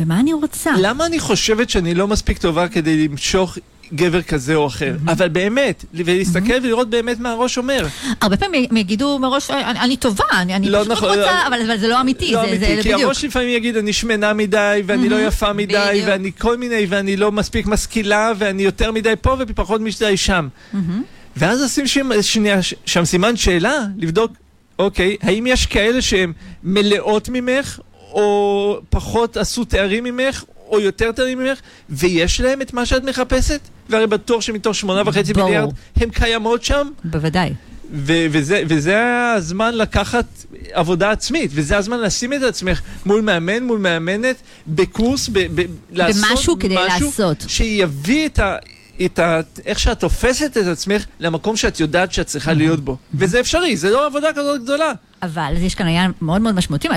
ומה אני רוצה? למה אני חושבת שאני לא מספיק טובה כדי למשוך גבר כזה או אחר? אבל באמת, ולהסתכל ולראות באמת מה הראש אומר. הרבה פעמים יגידו מראש, אני, אני טובה, אני, אני לא פשוט נכון, רוצה, לא- אבל, אבל זה לא אמיתי, לא זה, אמיתי, זה כי בדיוק. הראש לפעמים יגיד אני שמנה מדי, ואני לא יפה מדי, בדיוק. ואני כל מיני, ואני לא מספיק משכילה, ואני יותר מדי פה ופחות מדי שם. מהמם. ואז לשים שם, שנייה, שם סימן שאלה, לבדוק, אוקיי, האם יש כאלה שהן מלאות ממך, או פחות עשו תארים ממך, או יותר תארים ממך, ויש להם את מה שאת מחפשת? והרי בטוח שמתוך שמונה וחצי. מיליארד, הן קיימות שם, בוודאי. ו- וזה, וזה הזמן לקחת עבודה עצמית, וזה הזמן לשים את עצמך מול מאמן, מול מאמנת, בקורס, ב- ב- לעשות במשהו כדי לעשות. שיביא את ה... את ה... איך שאת תופסת את עצמך למקום שאת יודעת שאת צריכה להיות בו. וזה אפשרי, זה לא עבודה כזאת גדולה. אבל יש כאן עניין מאוד מאוד משמעותי,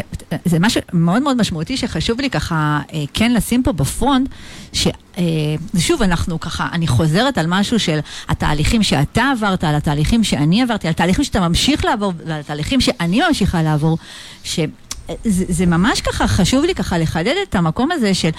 זה משהו מאוד מאוד משמעותי שחשוב לי ככה אה, כן לשים פה בפרונט, ששוב אנחנו ככה, אני חוזרת על משהו של התהליכים שאתה עברת, על התהליכים שאני עברתי, על תהליכים שאתה ממשיך לעבור, ועל התהליכים שאני ממשיכה לעבור, שזה זה ממש ככה חשוב לי ככה לחדד את המקום הזה של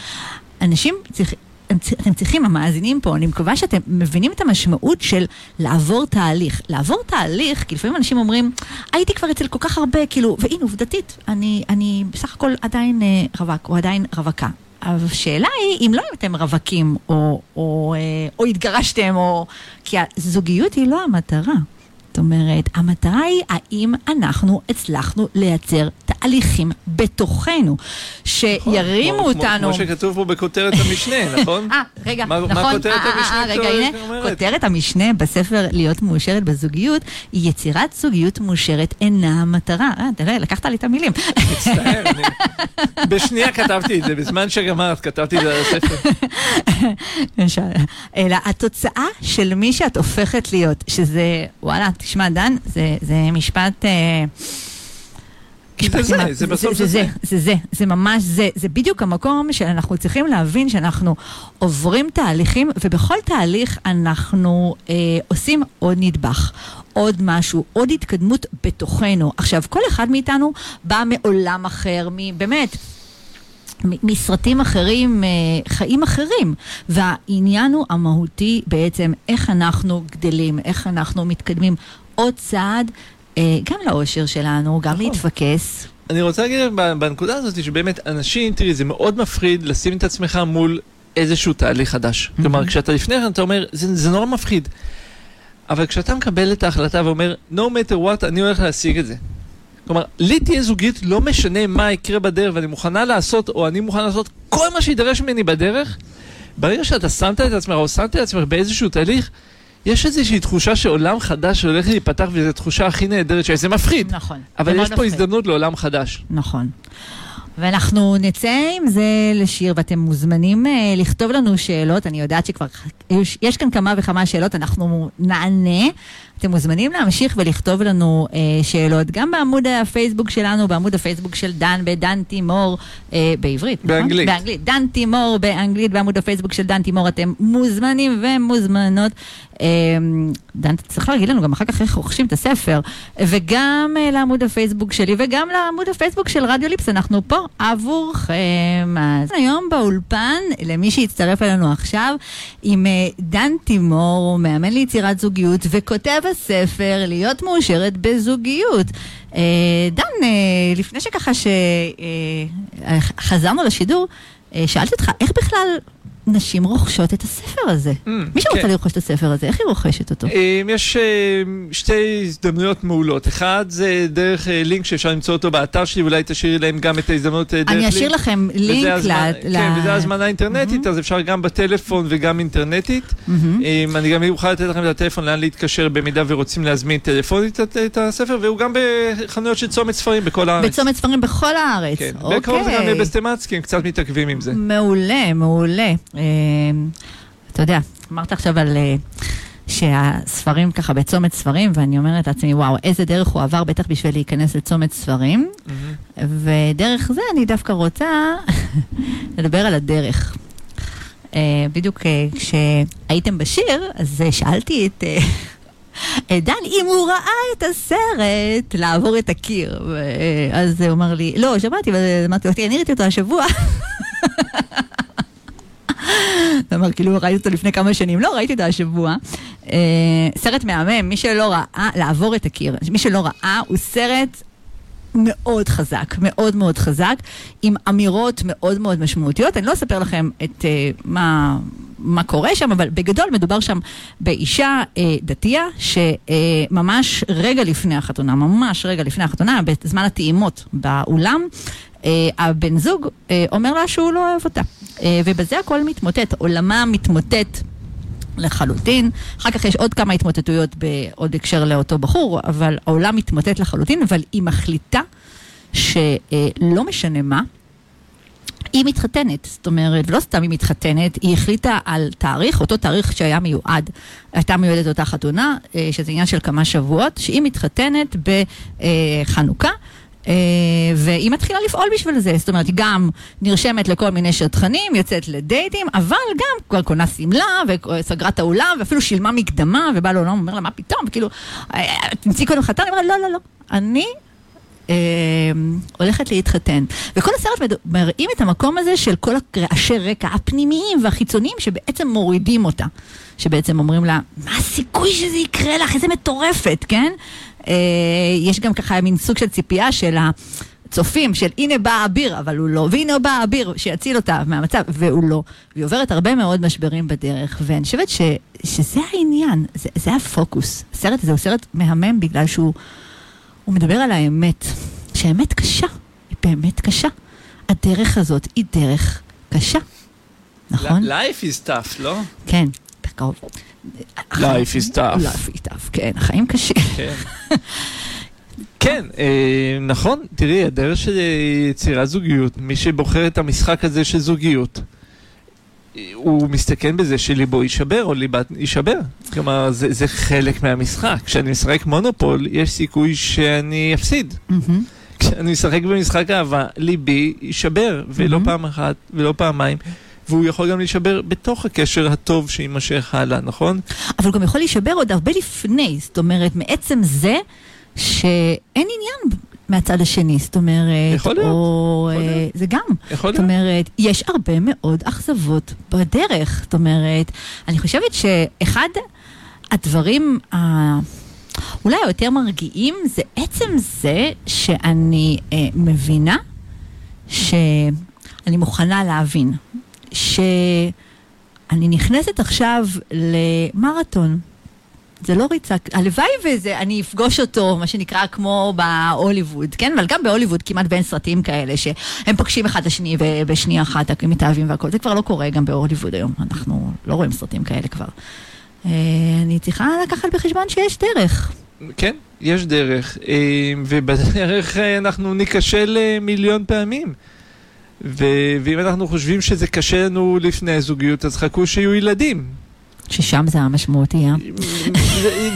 אנשים צריכים... אתם צריכים, המאזינים פה, אני מקווה שאתם מבינים את המשמעות של לעבור תהליך. לעבור תהליך, כי לפעמים אנשים אומרים, הייתי כבר אצל כל כך הרבה, כאילו, והנה, עובדתית, אני, אני בסך הכל עדיין אה, רווק, או עדיין רווקה. השאלה היא, אם לא אם אתם רווקים, או, או, אה, או התגרשתם, או... כי הזוגיות היא לא המטרה. זאת אומרת, המטרה היא האם אנחנו הצלחנו לייצר תהליכים בתוכנו, שירימו כמו- כמו- אותנו... כמו שכתוב פה בכותרת המשנה, נכון? אה, רגע, מה- מה נכון, כותרת אה, אה, המשנה אה, רגע, אומרת? הנה, כותרת המשנה בספר להיות מאושרת בזוגיות, היא יצירת זוגיות מאושרת אינה המטרה. אה, תראה, לקחת לי את המילים. מצטער, אני- בשנייה כתבתי את זה, בזמן שגמרת כתבתי את זה על הספר. אלא התוצאה של מי שאת הופכת להיות, שזה, וואלה, תשמע, דן, זה, זה משפט... אה, זה זה, זה בסוף זה זה זה, זה. זה זה, זה ממש זה, זה בדיוק המקום שאנחנו צריכים להבין שאנחנו עוברים תהליכים, ובכל תהליך אנחנו אה, עושים עוד נדבך, עוד משהו, עוד התקדמות בתוכנו. עכשיו, כל אחד מאיתנו בא מעולם אחר, מ- באמת, מ- מסרטים אחרים, אה, חיים אחרים. והעניין הוא המהותי בעצם, איך אנחנו גדלים, איך אנחנו מתקדמים עוד צעד, אה, גם לאושר שלנו, גם נכון. להתפקס. אני רוצה להגיד בנקודה הזאת שבאמת אנשים, תראי, זה מאוד מפחיד לשים את עצמך מול איזשהו תהליך חדש. כלומר, כשאתה לפני כן, אתה אומר, זה, זה נורא מפחיד. אבל כשאתה מקבל את ההחלטה ואומר, no matter what, אני הולך להשיג את זה. כלומר, לי תהיה זוגיות, לא משנה מה יקרה בדרך, ואני מוכנה לעשות, או אני מוכן לעשות כל מה שידרש ממני בדרך. ברגע שאתה שמת את עצמך, או שמת את עצמך באיזשהו תהליך, יש איזושהי תחושה שעולם חדש הולך להיפתח, וזו התחושה הכי נהדרת שיש. זה מפחיד, נכון. אבל יש מאוד פה מפחיד. הזדמנות לעולם חדש. נכון. ואנחנו נצא עם זה לשיר, ואתם מוזמנים אה, לכתוב לנו שאלות. אני יודעת שכבר יש, יש כאן כמה וכמה שאלות, אנחנו נענה. אתם מוזמנים להמשיך ולכתוב לנו אה, שאלות, גם בעמוד הפייסבוק שלנו, בעמוד הפייסבוק של דן, בדן תימור, אה, בעברית, נכון? באנגלית. באנגלית. דן תימור באנגלית, בעמוד הפייסבוק של דן תימור, אתם מוזמנים ומוזמנות. אה, דן, אתה צריך להגיד לנו גם אחר כך איך רוכשים את הספר, וגם אה, לעמוד הפייסבוק שלי, וגם לעמוד הפייסבוק של רדיו ליפס, אנחנו פה עבורכם. אז היום באולפן, למי שהצטרף אלינו עכשיו, עם אה, דן תימור, מאמן ליצירת זוגיות, וכותב הספר להיות מאושרת בזוגיות. אה, דן, אה, לפני שככה שחזרנו לשידור, אה, שאלתי אותך, איך בכלל נשים רוכשות את הספר הזה? Mm, מי שרוצה כן. לרכוש את הספר הזה, איך היא רוכשת אותו? אה, יש אה, שתי הזדמנויות מעולות. אחד זה דרך אה, לינק שאפשר למצוא אותו באתר שלי, ואולי תשאירי להם גם את ההזדמנות דרך אני לינק. אשאיר לכם לינק הזמן- ל... כן, ל- וזה הזמנה אינטרנטית, אז אפשר גם בטלפון וגם אינטרנטית. אם אני גם אוכל לתת לכם את הטלפון לאן להתקשר במידה ורוצים להזמין טלפונית את- את הספר, והוא גם בחנויות של צומת ספרים בכל הארץ. בצומת ספרים בכל הארץ. כן, בקרוב זה גם אוקיי. בסטמצקי, הם קצת מתעכבים עם זה. מעולה, מעולה. אה, אתה יודע, אמרת עכשיו על... אה, שהספרים ככה בצומת ספרים, ואני אומרת לעצמי, וואו, איזה דרך הוא עבר בטח בשביל להיכנס לצומת ספרים, ודרך זה אני דווקא רוצה לדבר על הדרך. אה, בדיוק אה, כשהייתם בשיר, אז שאלתי את... דן, אם הוא ראה את הסרט, לעבור את הקיר. אז הוא אמר לי, לא, שמעתי, ואמרתי לו, אני ראיתי אותו השבוע. אמר, כאילו, ראיתי אותו לפני כמה שנים. לא, ראיתי אותו השבוע. אה, סרט מהמם, מי שלא ראה, לעבור את הקיר. מי שלא ראה, הוא סרט מאוד חזק, מאוד מאוד חזק, עם אמירות מאוד מאוד משמעותיות. אני לא אספר לכם את אה, מה, מה קורה שם, אבל בגדול מדובר שם באישה אה, דתייה, שממש רגע לפני החתונה, ממש רגע לפני החתונה, בזמן הטעימות באולם, אה, הבן זוג אה, אומר לה שהוא לא אוהב אותה. אה, ובזה הכל מתמוטט, עולמה מתמוטט. לחלוטין. אחר כך יש עוד כמה התמוטטויות בעוד הקשר לאותו בחור, אבל העולם מתמוטט לחלוטין, אבל היא מחליטה שלא משנה מה, היא מתחתנת, זאת אומרת, לא סתם היא מתחתנת, היא החליטה על תאריך, אותו תאריך שהיה מיועד, הייתה מיועדת אותה חתונה, אה, שזה עניין של כמה שבועות, שהיא מתחתנת בחנוכה. אה, והיא מתחילה לפעול בשביל זה, זאת אומרת, היא גם נרשמת לכל מיני שטחנים, יוצאת לדייטים, אבל גם כבר קונה שמלה וסגרה את האולם, ואפילו שילמה מקדמה, ובא לעולם אומר לה, מה פתאום, וכאילו, "אה, תמצאי קודם חתן, היא אומרת, לא, לא, לא, אני אה, הולכת להתחתן. וכל הסרט מראים את המקום הזה של כל הרעשי רקע הפנימיים והחיצוניים שבעצם מורידים אותה. שבעצם אומרים לה, מה הסיכוי שזה יקרה לך? איזה מטורפת, כן? אה, יש גם ככה מין סוג של ציפייה של הצופים, של הנה בא האביר, אבל הוא לא, והנה בא האביר שיציל אותה מהמצב, והוא לא. והיא עוברת הרבה מאוד משברים בדרך, ואני חושבת ש, שזה העניין, זה, זה הפוקוס. הסרט הזה הוא סרט מהמם בגלל שהוא... הוא מדבר על האמת, שהאמת קשה, היא באמת קשה. הדרך הזאת היא דרך קשה, נכון? Life is tough, לא? כן, בקרוב. Life is tough. Life is tough, כן, החיים קשים. כן. כן, אה, נכון, תראי, הדרך של אה, יצירת זוגיות, מי שבוחר את המשחק הזה של זוגיות, הוא מסתכן בזה שליבו יישבר או ליבה יישבר. כלומר, זה, זה חלק מהמשחק. כשאני משחק מונופול, יש סיכוי שאני אפסיד. כשאני משחק במשחק אהבה, ליבי יישבר, ולא. פעם אחת ולא פעמיים. והוא יכול גם להישבר בתוך הקשר הטוב שיימשך הלאה, נכון? אבל הוא גם יכול להישבר עוד הרבה לפני, זאת אומרת, מעצם זה שאין עניין מהצד השני, זאת אומרת, יכול להיות, או יכול אה, להיות. זה גם, יכול זאת להיות. אומרת, יש הרבה מאוד אכזבות בדרך, זאת אומרת, אני חושבת שאחד הדברים ה... אולי היותר מרגיעים זה עצם זה שאני אה, מבינה שאני מוכנה להבין שאני נכנסת עכשיו למרתון. זה לא ריצה, הלוואי וזה, אני אפגוש אותו, מה שנקרא, כמו בהוליווד, כן? אבל גם בהוליווד כמעט ואין סרטים כאלה שהם פוגשים אחד את השני ובשנייה אחת הם מתאהבים והכל. זה כבר לא קורה גם בהוליווד היום, אנחנו לא רואים סרטים כאלה כבר. אה, אני צריכה לקחת בחשבון שיש דרך. כן, יש דרך, אה, ובדרך אה, אנחנו ניכשל מיליון פעמים. ו- ואם אנחנו חושבים שזה קשה לנו לפני הזוגיות, אז חכו שיהיו ילדים. ששם זה המשמעותי, אה?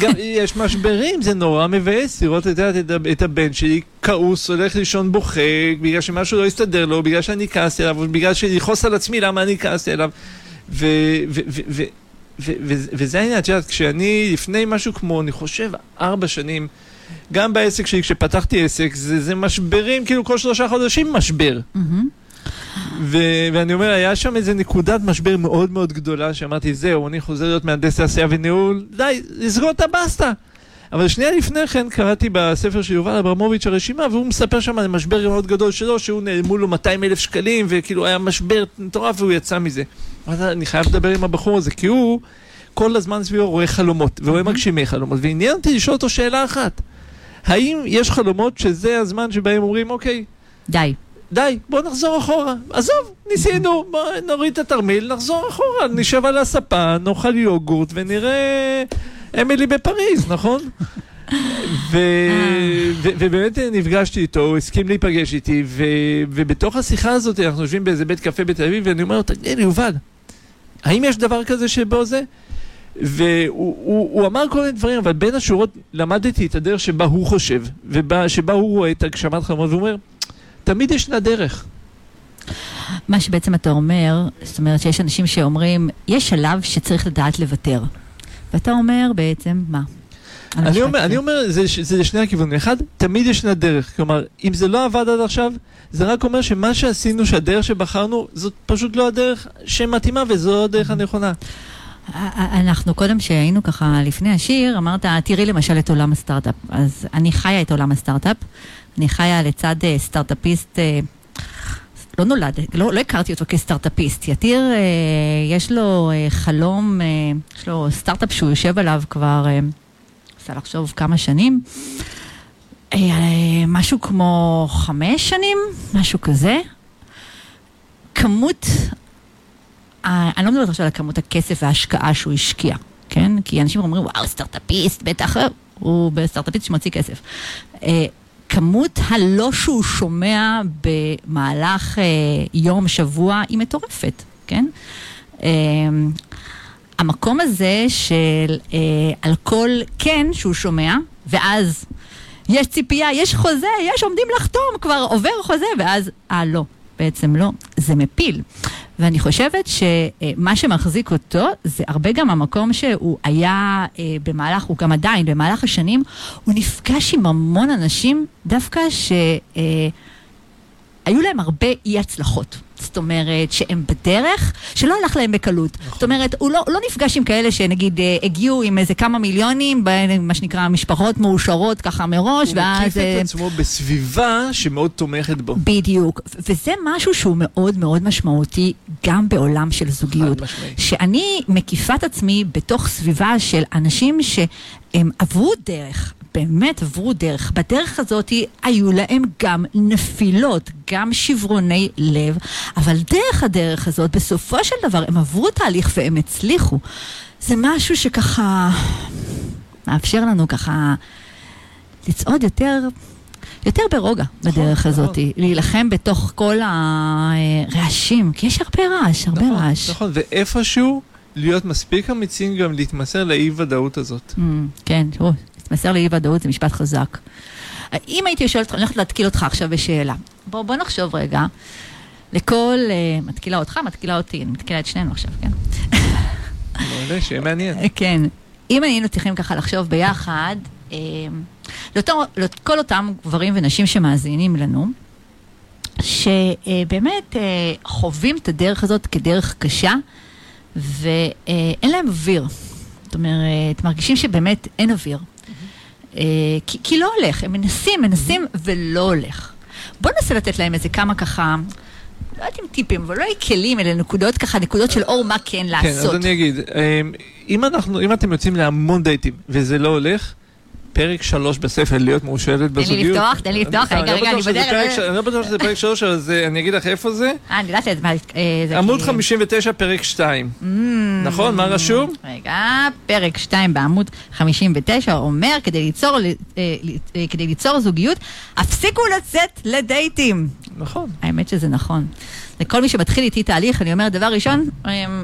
גם יש משברים, זה נורא מבאס לראות את, את, את הבן שלי כעוס, הולך לישון בוכה, בגלל שמשהו לא הסתדר לו, בגלל שאני כעסתי עליו, בגלל שלכעוס על עצמי למה אני כעסתי עליו. וזה העניין, את יודעת, כשאני לפני משהו כמו, אני חושב, ארבע שנים, גם בעסק שלי, כשפתחתי עסק, זה, זה משברים, כאילו כל שלושה חודשים משבר. Mm-hmm. ו- ואני אומר, היה שם איזה נקודת משבר מאוד מאוד גדולה, שאמרתי, זהו, אני חוזר להיות מהנדס תעשייה וניהול, די, לסגור את הבסטה. אבל שנייה לפני כן קראתי בספר של יובל אברמוביץ' הרשימה, והוא מספר שם על משבר מאוד גדול שלו, שהוא נעלמו לו 200 אלף שקלים, וכאילו היה משבר מטורף והוא יצא מזה. אז אני חייב לדבר עם הבחור הזה, כי הוא כל הזמן סביבו רואה חלומות, ורואה מגשימי חלומות, ועניין אותי לשאול אותו שאלה אחת. האם יש חלומות שזה הזמן שבהם אומרים, אוקיי, די. די, בוא נחזור אחורה. עזוב, ניסינו, בוא נוריד את התרמיל, נחזור אחורה, נשב על הספה, נאכל יוגורט ונראה אמילי בפריז, נכון? ו- ו- ובאמת נפגשתי איתו, הוא הסכים להיפגש איתי, ו- ובתוך השיחה הזאת אנחנו יושבים באיזה בית קפה בתל אביב, ואני אומר לו, תגיד לי, יובל, האם יש דבר כזה שבו זה? והוא הוא, הוא אמר כל מיני דברים, אבל בין השורות למדתי את הדרך שבה הוא חושב, ושבה הוא רואה את הגשמת חלומות, והוא אומר, תמיד ישנה דרך. מה שבעצם אתה אומר, זאת אומרת שיש אנשים שאומרים, יש שלב שצריך לדעת לוותר. ואתה אומר בעצם, מה? אני אומר, אני אומר, זה, זה לשני הכיוונים. אחד, תמיד ישנה דרך. כלומר, אם זה לא עבד עד עכשיו, זה רק אומר שמה שעשינו, שהדרך שבחרנו, זאת פשוט לא הדרך שמתאימה וזו לא הדרך הנכונה. אנחנו קודם שהיינו ככה לפני השיר, אמרת, תראי למשל את עולם הסטארט-אפ. אז אני חיה את עולם הסטארט-אפ, אני חיה לצד uh, סטארט-אפיסט, uh, לא נולד, לא, לא הכרתי אותו כסטארט-אפיסט. יתיר, uh, יש לו uh, חלום, uh, יש לו סטארט-אפ שהוא יושב עליו כבר, עושה uh, לחשוב כמה שנים. Uh, uh, משהו כמו חמש שנים, משהו כזה. כמות, uh, אני לא מדברת עכשיו על כמות הכסף וההשקעה שהוא השקיע, כן? כי אנשים אומרים, וואו, סטארט-אפיסט, בטח, הוא בסטארט-אפיסט שמוציא כסף. Uh, כמות הלא שהוא שומע במהלך אה, יום, שבוע, היא מטורפת, כן? אה, המקום הזה של אה, על כל כן שהוא שומע, ואז יש ציפייה, יש חוזה, יש עומדים לחתום, כבר עובר חוזה, ואז, אה, לא, בעצם לא, זה מפיל. ואני חושבת שמה שמחזיק אותו זה הרבה גם המקום שהוא היה אה, במהלך, הוא גם עדיין, במהלך השנים, הוא נפגש עם המון אנשים דווקא שהיו אה, להם הרבה אי הצלחות. זאת אומרת שהם בדרך שלא הלך להם בקלות. נכון. זאת אומרת, הוא לא, לא נפגש עם כאלה שנגיד אה, הגיעו עם איזה כמה מיליונים, מה שנקרא משפחות מאושרות ככה מראש, הוא ואז... הוא מקיף את אה, עצמו בסביבה שמאוד תומכת בו. בדיוק, וזה משהו שהוא מאוד מאוד משמעותי גם בעולם של זוגיות. שאני מקיפה את עצמי בתוך סביבה של אנשים שהם עברו דרך, באמת עברו דרך. בדרך הזאת היו להם גם נפילות, גם שברוני לב, אבל דרך הדרך הזאת, בסופו של דבר, הם עברו תהליך והם הצליחו. זה משהו שככה מאפשר לנו ככה לצעוד יותר... יותר ברוגע נכון, בדרך הזאת, נכון. להילחם בתוך כל הרעשים, כי יש הרבה רעש, הרבה נכון, רעש. נכון, ואיפשהו להיות מספיק אמיצים גם להתמסר לאי-ודאות הזאת. Mm, כן, להתמסר לאי ודאות זה משפט חזק. אם הייתי שואלת אותך, אני הולכת להתקיל אותך עכשיו בשאלה. בוא, בוא נחשוב רגע. לכל, uh, מתקילה אותך, מתקילה אותי, אני מתקילה את שנינו עכשיו, כן? מעולה, שיהיה מעניין. כן. אם היינו צריכים ככה לחשוב ביחד, אה, לאותו, לכל אותם גברים ונשים שמאזינים לנו, שבאמת אה, חווים את הדרך הזאת כדרך קשה, ואין להם אוויר. זאת אומרת, מרגישים שבאמת אין אוויר. אה, כי, כי לא הולך, הם מנסים, מנסים ולא הולך. בוא ננסה לתת להם איזה כמה ככה לא יודעת אם טיפים, אבל לא כלים, אלא נקודות ככה, נקודות של אור מה כן לעשות. כן, אז אני אגיד, אמ, אם, אנחנו, אם אתם יוצאים להמון דייטים וזה לא הולך, פרק שלוש בספר, להיות מאושרת בזוגיות. תן לי לפתוח, תן לי לפתוח, רגע, רגע, אני בדרך. אני לא בטוח שזה פרק שלוש, אבל אני אגיד לך איפה זה. אה, אני יודעת את זה. עמוד 59, פרק 2. Mm. נכון, מה רשום? רגע, פרק 2 בעמוד 59 אומר, אה, אה, כדי ליצור זוגיות, הפסיקו לצאת לדייטים. נכון. האמת שזה נכון. לכל מי שמתחיל איתי תהליך, אני אומרת, דבר ראשון,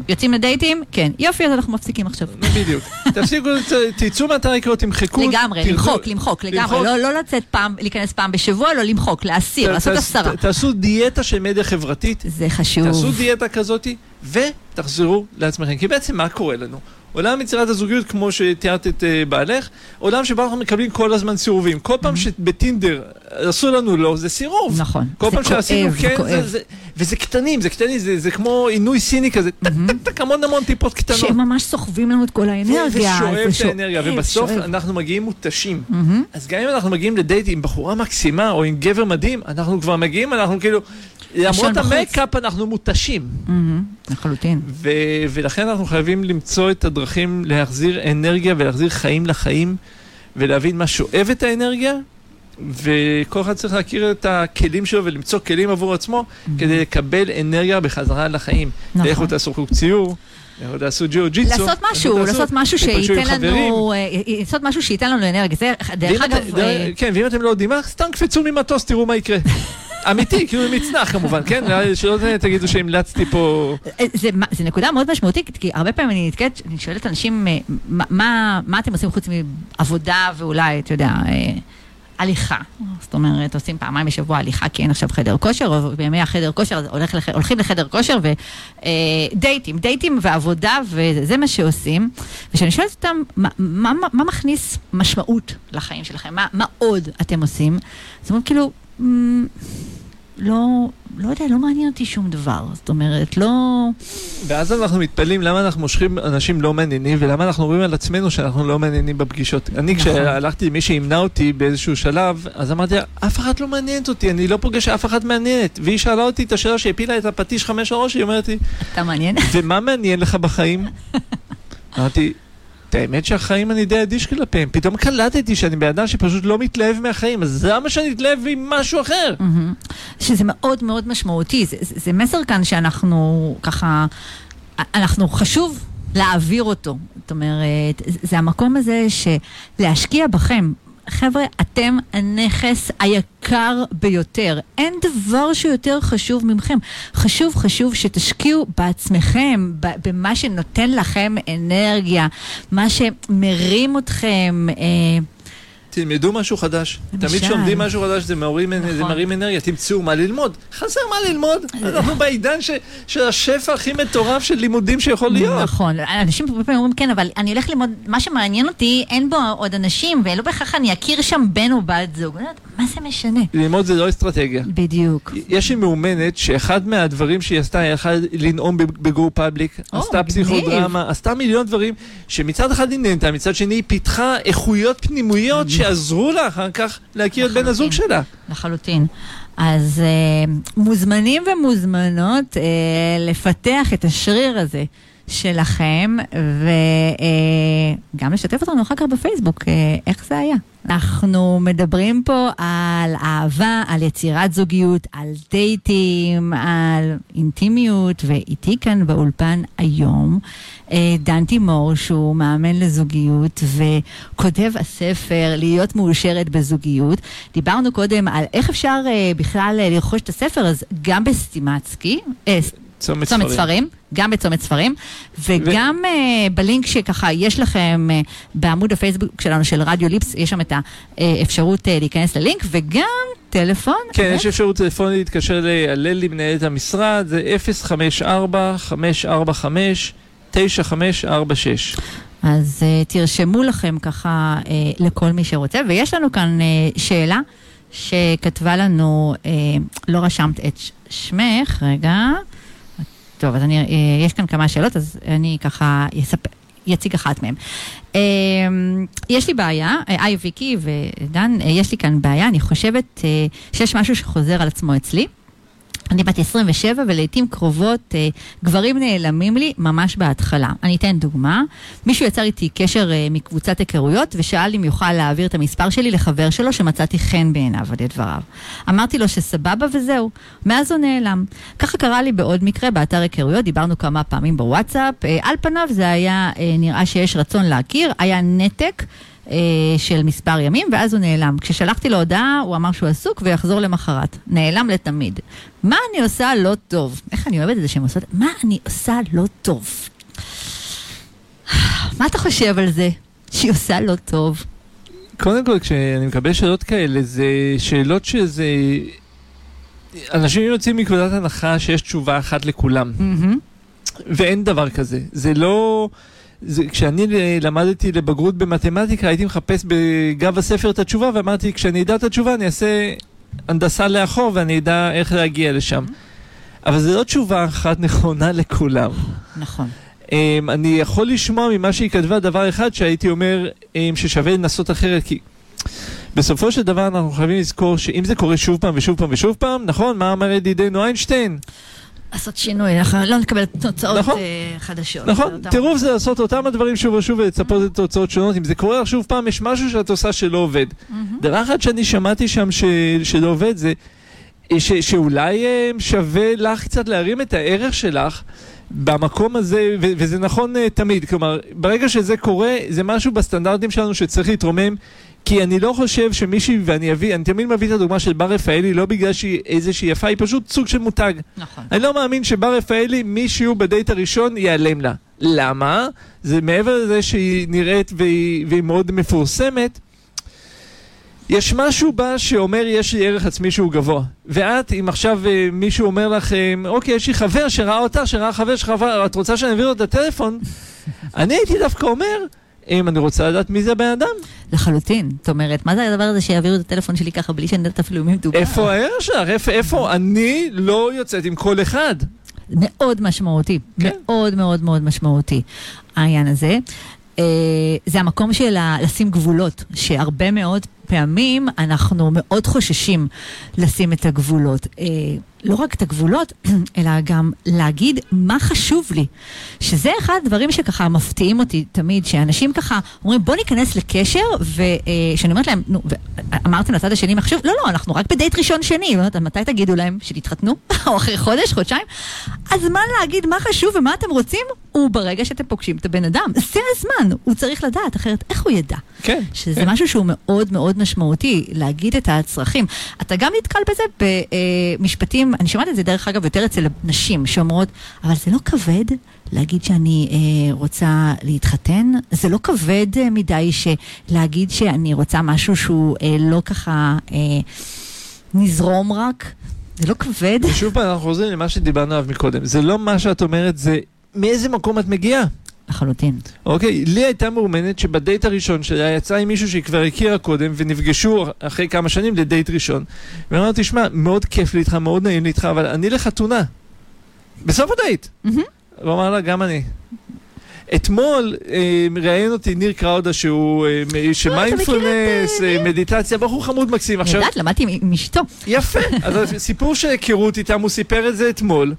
יוצאים לדייטים? כן. יופי, אז אנחנו מפסיקים עכשיו. בדיוק. תפסיקו, תצאו מהטריקות, תמחקו. לגמרי, למחוק, למחוק, לגמרי. לא, לא לצאת פעם, להיכנס פעם בשבוע, לא למחוק, להסיר, לעשות הסרה. תעשו דיאטה של מדיה חברתית. זה חשוב. תעשו דיאטה כזאת, ותחזרו לעצמכם. כי בעצם מה קורה לנו? עולם יצירת הזוגיות, כמו שתיארת את uh, בעלך, עולם שבו אנחנו מקבלים כל הזמן סירובים. כל פעם mm-hmm. שבטינדר עשו לנו לא, זה סירוב. נכון. כל פעם שעשינו כן, זה, זה, וזה קטנים, זה קטנים, זה, זה כמו עינוי סיני כזה, טק טק טק, המון המון טיפות קטנות. שהם ממש סוחבים לנו את כל האנרגיה. ושואב את האנרגיה, ובסוף אנחנו מגיעים מותשים. אז גם אם אנחנו מגיעים לדייט עם בחורה מקסימה, או עם גבר מדהים, אנחנו כבר מגיעים, אנחנו כאילו... למרות המייקאפ אנחנו מותשים. לחלוטין. ולכן אנחנו חייבים למצוא את הדרכים להחזיר אנרגיה ולהחזיר חיים לחיים, ולהבין מה שואב את האנרגיה, וכל אחד צריך להכיר את הכלים שלו ולמצוא כלים עבור עצמו כדי לקבל אנרגיה בחזרה לחיים. נכון. לכו תעשו חוג ציור. לעשות ג'יו-ג'יצו. לעשות משהו, לעשות משהו שייתן לנו, אה, לעשות משהו שייתן לנו אנרגיה. זה, דרך אגב... אה, כן, ואם אתם לא יודעים מה, סתם קפצו ממטוס, תראו מה יקרה. אמיתי, כאילו מצנח כמובן, כן? שלא תגידו שהמלצתי פה... אה, זה נקודה מאוד משמעותית, כי הרבה פעמים אני נתקלת, אני שואלת אנשים, מה אתם עושים חוץ מעבודה ואולי, אתה יודע... הליכה. זאת אומרת, עושים פעמיים בשבוע הליכה כי אין עכשיו חדר כושר, או בימי החדר כושר הולך לח... הולכים לחדר כושר ודייטים, אה, דייטים ועבודה, וזה מה שעושים. וכשאני שואלת אותם, מה, מה, מה מכניס משמעות לחיים שלכם? מה, מה עוד אתם עושים? זאת אומרת, כאילו... לא, לא יודע, לא מעניין אותי שום דבר. זאת אומרת, לא... ואז אנחנו מתפלאים למה אנחנו מושכים אנשים לא מעניינים, ולמה אנחנו אומרים על עצמנו שאנחנו לא מעניינים בפגישות. אני, נכון. כשהלכתי עם מי שימנע אותי באיזשהו שלב, אז אמרתי, אף אחד לא מעניינת אותי, אני לא פוגש אף אחד מעניינת. והיא שאלה אותי את השאלה שהפילה את הפטיש חמש הראש, היא אומרת לי... אתה מעניין? ומה מעניין לך בחיים? אמרתי, את האמת שהחיים אני די אדיש כלפיהם. פתאום קלטתי שאני בן אדם שפשוט לא מתלהב מהחיים, אז למה שאני אתלהב עם משהו אחר? שזה מאוד מאוד משמעותי. זה, זה, זה מסר כאן שאנחנו ככה, אנחנו חשוב להעביר אותו. זאת אומרת, זה המקום הזה שלהשקיע בכם, חבר'ה, אתם הנכס היקר ביותר. אין דבר שיותר חשוב ממכם. חשוב, חשוב שתשקיעו בעצמכם, במה שנותן לכם אנרגיה, מה שמרים אתכם. אה, תלמדו משהו חדש. תמיד כשלומדים משהו חדש זה, נכון. זה מרים אנרגיה, תמצאו מה ללמוד. חסר מה ללמוד. אנחנו בעידן ש, של השפע הכי מטורף של לימודים שיכול להיות. נכון. אנשים הרבה פעמים אומרים, כן, אבל אני הולך ללמוד, מה שמעניין אותי, אין בו עוד אנשים, ולא בהכרח אני אכיר שם בן או בת זוג. מה זה משנה? ללמוד זה לא אסטרטגיה. בדיוק. יש לי מאומנת שאחד מהדברים שהיא עשתה, היא יכלה לנאום בגור פאבליק, עשתה פסיכודרמה, עשתה מיליון דברים, שמצד אחד היא נהנתה, מצד שני היא פיתחה איכויות פנימיות שיעזרו לה אחר כך להכיר את בן הזוג שלה. לחלוטין. אז uh, מוזמנים ומוזמנות uh, לפתח את השריר הזה שלכם, וגם uh, לשתף אותנו אחר כך בפייסבוק, uh, איך זה היה. אנחנו מדברים פה על אהבה, על יצירת זוגיות, על דייטים, על אינטימיות, ואיתי כאן באולפן היום אה, דן תימור, שהוא מאמן לזוגיות וכותב הספר להיות מאושרת בזוגיות. דיברנו קודם על איך אפשר אה, בכלל אה, לרכוש את הספר, אז גם בסטימצקי, צומת, צומת ספרים. ספרים, גם בצומת ספרים, וגם ו... uh, בלינק שככה יש לכם uh, בעמוד הפייסבוק שלנו של רדיו ליפס, יש שם את האפשרות uh, להיכנס ללינק, וגם טלפון. כן, okay. יש אפשרות טלפונית להתקשר להללי, מנהלת המשרד, זה 054-545-9546. אז uh, תרשמו לכם ככה uh, לכל מי שרוצה, ויש לנו כאן uh, שאלה שכתבה לנו, uh, לא רשמת את שמך, רגע. טוב, אז אני, אה, יש כאן כמה שאלות, אז אני ככה אספר. יציג אחת מהן. אה, יש לי בעיה, אה, היי ויקי ודן, יש לי כאן בעיה, אני חושבת שיש משהו שחוזר על עצמו אצלי. אני בת 27 ולעיתים קרובות אה, גברים נעלמים לי ממש בהתחלה. אני אתן דוגמה, מישהו יצר איתי קשר אה, מקבוצת היכרויות ושאל אם יוכל להעביר את המספר שלי לחבר שלו שמצאתי חן בעיניו על דבריו. אמרתי לו שסבבה וזהו, מאז הוא נעלם. ככה קרה לי בעוד מקרה באתר היכרויות, דיברנו כמה פעמים בוואטסאפ, אה, על פניו זה היה אה, נראה שיש רצון להכיר, היה נתק. אה, של מספר ימים, ואז הוא נעלם. כששלחתי לו הודעה, הוא אמר שהוא עסוק ויחזור למחרת. נעלם לתמיד. מה אני עושה לא טוב? איך אני אוהבת את זה שהם עושות? מה אני עושה לא טוב? מה אתה חושב על זה? שהיא עושה לא טוב. קודם כל, כשאני מקבל שאלות כאלה, זה שאלות שזה... אנשים יוצאים מנקודת הנחה שיש תשובה אחת לכולם, מהמם. ואין דבר כזה. זה לא... זה, כשאני למדתי לבגרות במתמטיקה, הייתי מחפש בגב הספר את התשובה, ואמרתי, כשאני אדע את התשובה, אני אעשה הנדסה לאחור ואני אדע איך להגיע לשם. אבל זו לא תשובה אחת נכונה לכולם. נכון. Um, אני יכול לשמוע ממה שהיא כתבה דבר אחד שהייתי אומר um, ששווה לנסות אחרת, כי בסופו של דבר אנחנו חייבים לזכור שאם זה קורה שוב פעם ושוב פעם ושוב פעם, נכון? מה אמר ידידנו איינשטיין? לעשות שינוי, אנחנו לא נקבל תוצאות נכון. אה, חדשות. נכון, טירוף זה לעשות אותם הדברים שוב ושוב ולצפות לתוצאות שונות. אם זה קורה לך שוב פעם, יש משהו שאת עושה שלא עובד. מהמם. דבר אחד שאני שמעתי שם ש... שלא עובד זה אה, ש... שאולי אה, שווה לך קצת להרים את הערך שלך במקום הזה, ו... וזה נכון אה, תמיד. כלומר, ברגע שזה קורה, זה משהו בסטנדרטים שלנו שצריך להתרומם. כי אני לא חושב שמישהי, ואני אביא, אני תמיד מביא את הדוגמה של בר רפאלי, לא בגלל שהיא איזושהי יפה, היא פשוט סוג של מותג. נכון. אני לא מאמין שבר רפאלי, מישהו בדייט הראשון ייעלם לה. למה? זה מעבר לזה שהיא נראית והיא, והיא מאוד מפורסמת. יש משהו בה שאומר יש לי ערך עצמי שהוא גבוה. ואת, אם עכשיו אה, מישהו אומר לך, אה, אוקיי, יש לי חבר שראה אותך, שראה חבר שלך, את רוצה שאני אעביר לו את הטלפון? אני הייתי דווקא אומר, אם אני רוצה לדעת מי זה הבן אדם, לחלוטין. זאת אומרת, מה זה הדבר הזה שיעבירו את הטלפון שלי ככה בלי שאני יודעת אפילו מי מדובר? איפה הערך שלך? איפה, איפה? אני לא יוצאת עם כל אחד. מאוד משמעותי, כן. מאוד מאוד מאוד משמעותי, העניין הזה. אה, זה המקום של לשים גבולות, שהרבה מאוד פעמים אנחנו מאוד חוששים לשים את הגבולות. אה, לא רק את הגבולות, אלא גם להגיד מה חשוב לי. שזה אחד הדברים שככה מפתיעים אותי תמיד, שאנשים ככה אומרים בוא ניכנס לקשר, וכשאני אומרת להם, נו, אמרתם לצד השני מחשוב, לא, לא, אנחנו רק בדייט ראשון שני, יודעת, מתי תגידו להם שתתחתנו? או אחרי חודש, חודשיים? הזמן להגיד מה חשוב ומה אתם רוצים, הוא ברגע שאתם פוגשים את הבן אדם. זה הזמן, הוא צריך לדעת, אחרת איך הוא ידע? כן. שזה כן. משהו שהוא מאוד מאוד משמעותי, להגיד את הצרכים. אתה גם נתקל בזה במשפטים, אני שומעת את זה דרך אגב יותר אצל נשים, שאומרות, אבל זה לא כבד להגיד שאני אה, רוצה להתחתן? זה לא כבד אה, מדי להגיד שאני רוצה משהו שהוא אה, לא ככה אה, נזרום רק? זה לא כבד? ושוב פעם, אנחנו חוזרים למה שדיברנו עליו מקודם. זה לא מה שאת אומרת, זה מאיזה מקום את מגיעה. לחלוטין. אוקיי, לי הייתה מאומנת שבדייט הראשון שלה יצאה עם מישהו שהיא כבר הכירה קודם ונפגשו אחרי כמה שנים לדייט ראשון. ואמרה לו, תשמע, מאוד כיף לי איתך, מאוד נעים לי איתך, אבל אני לחתונה. בסוף הדייט. הוא אמר לה, גם אני. אתמול אה, ראיין אותי ניר קראודה שהוא אה, שמיינדפולנס, אה, אה, מדיטציה, בחור חמוד מקסים. אני יודעת, למדתי עם אשתו. יפה. אז סיפור של היכרות איתם, הוא סיפר את זה אתמול,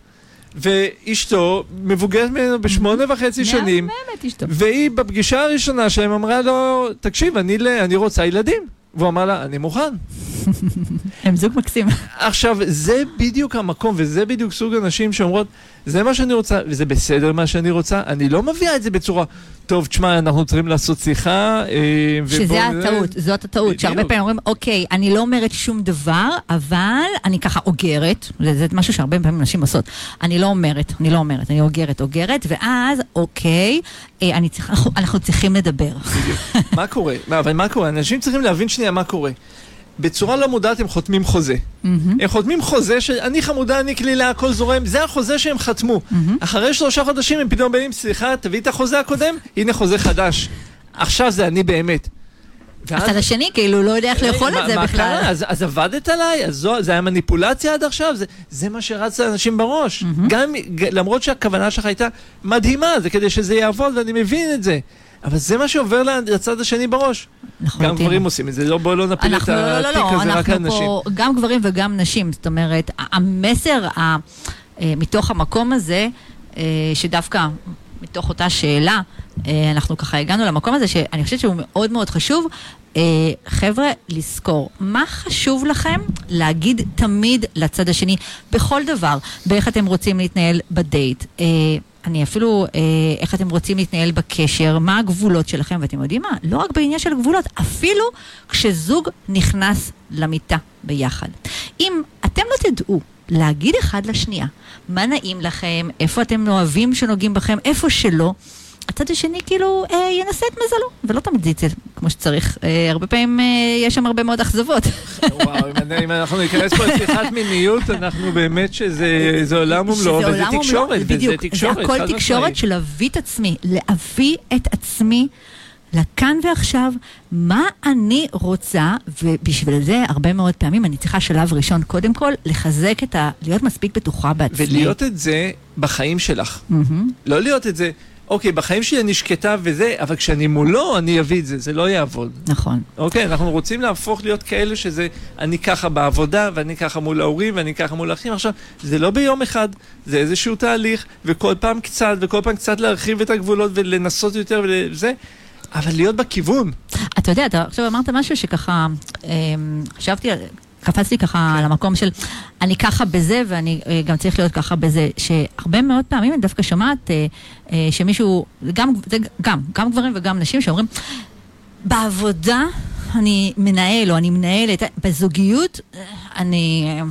ואשתו מבוגרת ממנו בשמונה וחצי שנים, באמת אשתו. והיא בפגישה הראשונה שלהם אמרה לו, תקשיב, אני, אני רוצה ילדים. והוא אמר לה, אני מוכן. הם זוג מקסים. עכשיו, זה בדיוק המקום, וזה בדיוק סוג הנשים שאומרות, זה מה שאני רוצה, וזה בסדר מה שאני רוצה, אני לא מביאה את זה בצורה, טוב, תשמע, אנחנו צריכים לעשות שיחה, אה, ובוא- שזה הטעות, זאת הטעות. שהרבה פעמים אומרים, אוקיי, אני לא אומרת שום דבר, אבל אני ככה אוגרת, זה, זה משהו שהרבה פעמים נשים עושות, אני לא אומרת, אני לא אומרת, אני אוגרת, אוגרת, ואז, אוקיי, אה, אני צריך, אנחנו, צריכים לדבר. מה קורה? מה, אבל מה קורה? אנשים צריכים להבין שנייה מה קורה. בצורה לא מודעת הם חותמים חוזה. מהמם, הם חותמים חוזה של אני חמודה, אני קלילה, הכל זורם, זה החוזה שהם חתמו. מהמם. אחרי שלושה חודשים הם פתאום באים, סליחה, תביא את החוזה הקודם, הנה חוזה חדש. עכשיו זה אני באמת. הצד השני כאילו לא יודע איך לאכול את זה בכלל. אז, עבדת עליי? אז זה היה מניפולציה עד עכשיו? זה, מה שרץ לאנשים בראש. גם למרות שהכוונה שלך הייתה מדהימה, זה כדי שזה יעבוד, ואני מבין את זה. אבל זה מה שעובר לצד השני בראש. גם גברים עושים את זה, לא, בואו לא נפיל את לא, לא, לא, התיק הזה רק על נשים. גם גברים וגם נשים, זאת אומרת, המסר אה, מתוך המקום הזה, אה, שדווקא מתוך אותה שאלה, אה, אנחנו ככה הגענו למקום הזה, שאני חושבת שהוא מאוד מאוד חשוב. חבר'ה, לזכור, מה חשוב לכם להגיד תמיד לצד השני, בכל דבר, באיך אתם רוצים להתנהל בדייט. אני אפילו, אה, איך אתם רוצים להתנהל בקשר, מה הגבולות שלכם, ואתם יודעים מה? לא רק בעניין של גבולות, אפילו כשזוג נכנס למיטה ביחד. אם אתם לא תדעו להגיד אחד לשנייה מה נעים לכם, איפה אתם אוהבים שנוגעים בכם, איפה שלא, הצד השני כאילו אה, ינסה את מזלו, ולא תמיד זה יצא כמו שצריך. אה, הרבה פעמים אה, יש שם הרבה מאוד אכזבות. וואו, אם, אנחנו ניכנס פה לשיחת מיניות, אנחנו באמת שזה עולם ומלואו, וזה תקשורת, וזה תקשורת, זה הכל תקשורת של להביא את עצמי, להביא את עצמי. לכאן ועכשיו, מה אני רוצה, ובשביל זה הרבה מאוד פעמים אני צריכה שלב ראשון, קודם כל, לחזק את ה... להיות מספיק בטוחה בעצמי. ולהיות את זה בחיים שלך. Mm-hmm. לא להיות את זה... אוקיי, בחיים שלי אני שקטה וזה, אבל כשאני מולו, אני אביא את זה, זה לא יעבוד. נכון. אוקיי, אנחנו רוצים להפוך להיות כאלה שזה, אני ככה בעבודה, ואני ככה מול ההורים, ואני ככה מול האחים. עכשיו, זה לא ביום אחד, זה איזשהו תהליך, וכל פעם קצת, וכל פעם קצת להרחיב את הגבולות ולנסות יותר וזה. אבל להיות בכיוון. אתה יודע, אתה עכשיו אמרת משהו שככה, אמ, חשבתי, קפצתי ככה על המקום של אני ככה בזה ואני אה, גם צריך להיות ככה בזה, שהרבה מאוד פעמים אני דווקא שומעת אה, אה, שמישהו, גם, גם, גם גברים וגם נשים שאומרים, בעבודה אני מנהל או אני מנהלת, בזוגיות אני...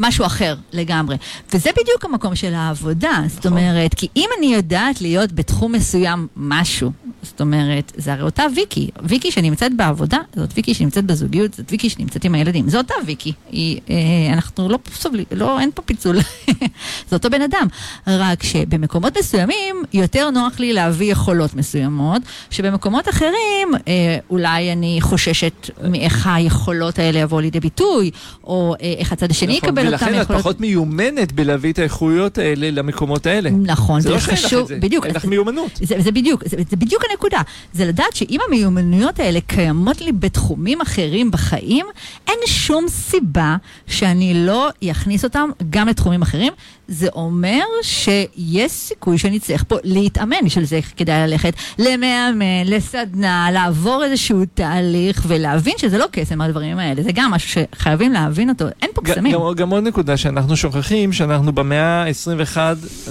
משהו אחר לגמרי. וזה בדיוק המקום של העבודה. נכון. זאת אומרת, כי אם אני יודעת להיות בתחום מסוים משהו, זאת אומרת, זה הרי אותה ויקי. ויקי שנמצאת בעבודה, זאת ויקי שנמצאת בזוגיות, זאת ויקי שנמצאת עם הילדים. זו אותה ויקי. היא, אה, אנחנו לא סובלים, לא, אין פה פיצול. זה אותו בן אדם. רק שבמקומות מסוימים, יותר נוח לי להביא יכולות מסוימות, שבמקומות אחרים, אה, אולי אני חוששת מאיך היכולות האלה יבואו לידי ביטוי, או אה, איך הצד השני נכון, יקבל אותם יכולות. ולכן את פחות מיומנת בלהביא את האיכויות האלה למקומות האלה. נכון, זה, זה לא חשוב. בדיוק. אין לך מיומנות. זה, זה בדיוק, זה, זה בדיוק הנקודה. זה לדעת שאם המיומנויות האלה קיימות לי בתחומים אחרים בחיים, אין שום סיבה שאני לא אכניס אותם גם לתחומים אחרים. זה אומר שיש סיכוי שאני צריך פה להתאמן, בשביל זה כדאי ללכת למאמן, לסדנה, לעבור איזשהו תהליך ולהבין שזה לא קסם הדברים האלה, זה גם משהו שחייבים להבין אותו, אין פה קסמים. גם, גם עוד נקודה שאנחנו שוכחים, שאנחנו במאה ה-21,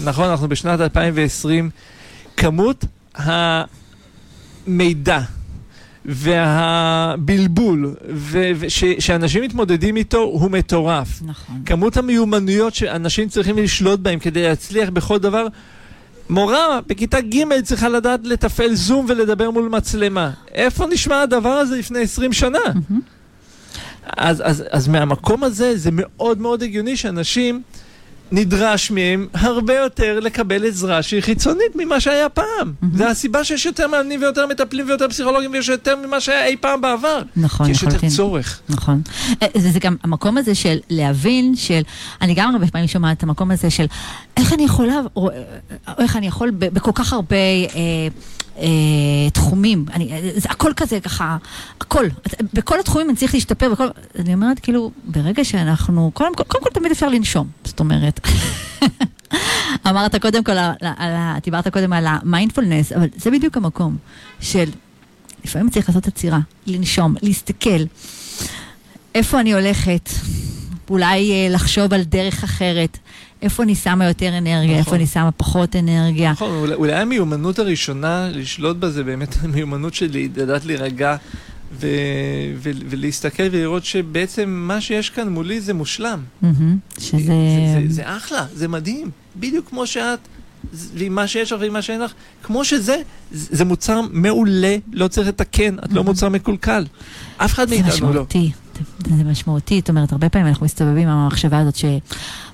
נכון, אנחנו בשנת 2020, כמות המידע והבלבול ו- ש- שאנשים מתמודדים איתו הוא מטורף. נכון. כמות המיומנויות שאנשים צריכים לשלוט בהם כדי להצליח בכל דבר. מורה בכיתה ג' צריכה לדעת לתפעל זום ולדבר מול מצלמה. איפה נשמע הדבר הזה לפני 20 שנה? Mm-hmm. אז, אז, אז מהמקום הזה זה מאוד מאוד הגיוני שאנשים... נדרש מהם הרבה יותר לקבל עזרה שהיא חיצונית ממה שהיה פעם. Mm-hmm. זה הסיבה שיש יותר מאמנים ויותר מטפלים ויותר פסיכולוגים ויש יותר ממה שהיה אי פעם בעבר. נכון, כי יש יותר צורך. נכון. אה, זה, זה גם המקום הזה של להבין, של, אני גם הרבה פעמים שומעת את המקום הזה של איך אני יכולה, או איך אני יכול בכל כך הרבה... אה, אה, תחומים, אני, זה הכל כזה ככה, הכל, בכל התחומים אני צריך להשתפר, בכל, אני אומרת כאילו, ברגע שאנחנו, קודם כל, קודם כל תמיד אפשר לנשום, זאת אומרת. אמרת קודם כל, על, על, דיברת קודם על המיינדפולנס, אבל זה בדיוק המקום של, לפעמים צריך לעשות עצירה, לנשום, להסתכל, איפה אני הולכת, אולי אה, לחשוב על דרך אחרת. איפה אני שמה יותר אנרגיה, נכון. איפה אני שמה פחות אנרגיה. נכון, אולי, אולי המיומנות הראשונה לשלוט בזה באמת המיומנות שלי, לדעת להירגע ו- ו- ולהסתכל ולראות שבעצם מה שיש כאן מולי זה מושלם. Mm-hmm, שזה... זה, זה, זה, זה אחלה, זה מדהים, בדיוק כמו שאת. ועם מה שיש לך ועם מה שאין לך, כמו שזה, זה מוצר מעולה, לא צריך לתקן, את לא מוצר מקולקל. אף אחד מאיתנו לא. זה משמעותי, זה משמעותי, זאת אומרת, הרבה פעמים אנחנו מסתובבים עם המחשבה הזאת ש...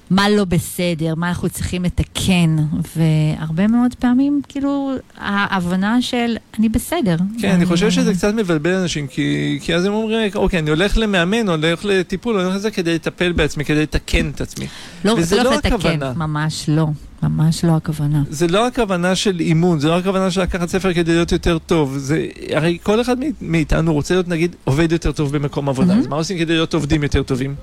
מה לא בסדר, מה אנחנו צריכים לתקן, והרבה מאוד פעמים, כאילו, ההבנה של אני בסדר. כן, אני חושב שזה קצת מבלבל אנשים, כי, כי אז הם אומרים, אוקיי, אני הולך למאמן, הולך לטיפול, או הולך לזה כדי לטפל בעצמי, כדי לתקן את עצמי. לא, זה לא לתקן, ממש לא. ממש לא הכוונה. זה לא הכוונה של אימון, זה לא הכוונה של לקחת ספר כדי להיות יותר טוב. זה, הרי כל אחד מאיתנו רוצה להיות, נגיד, עובד יותר טוב במקום עבודה. מהמם. אז מה עושים כדי להיות עובדים יותר טובים?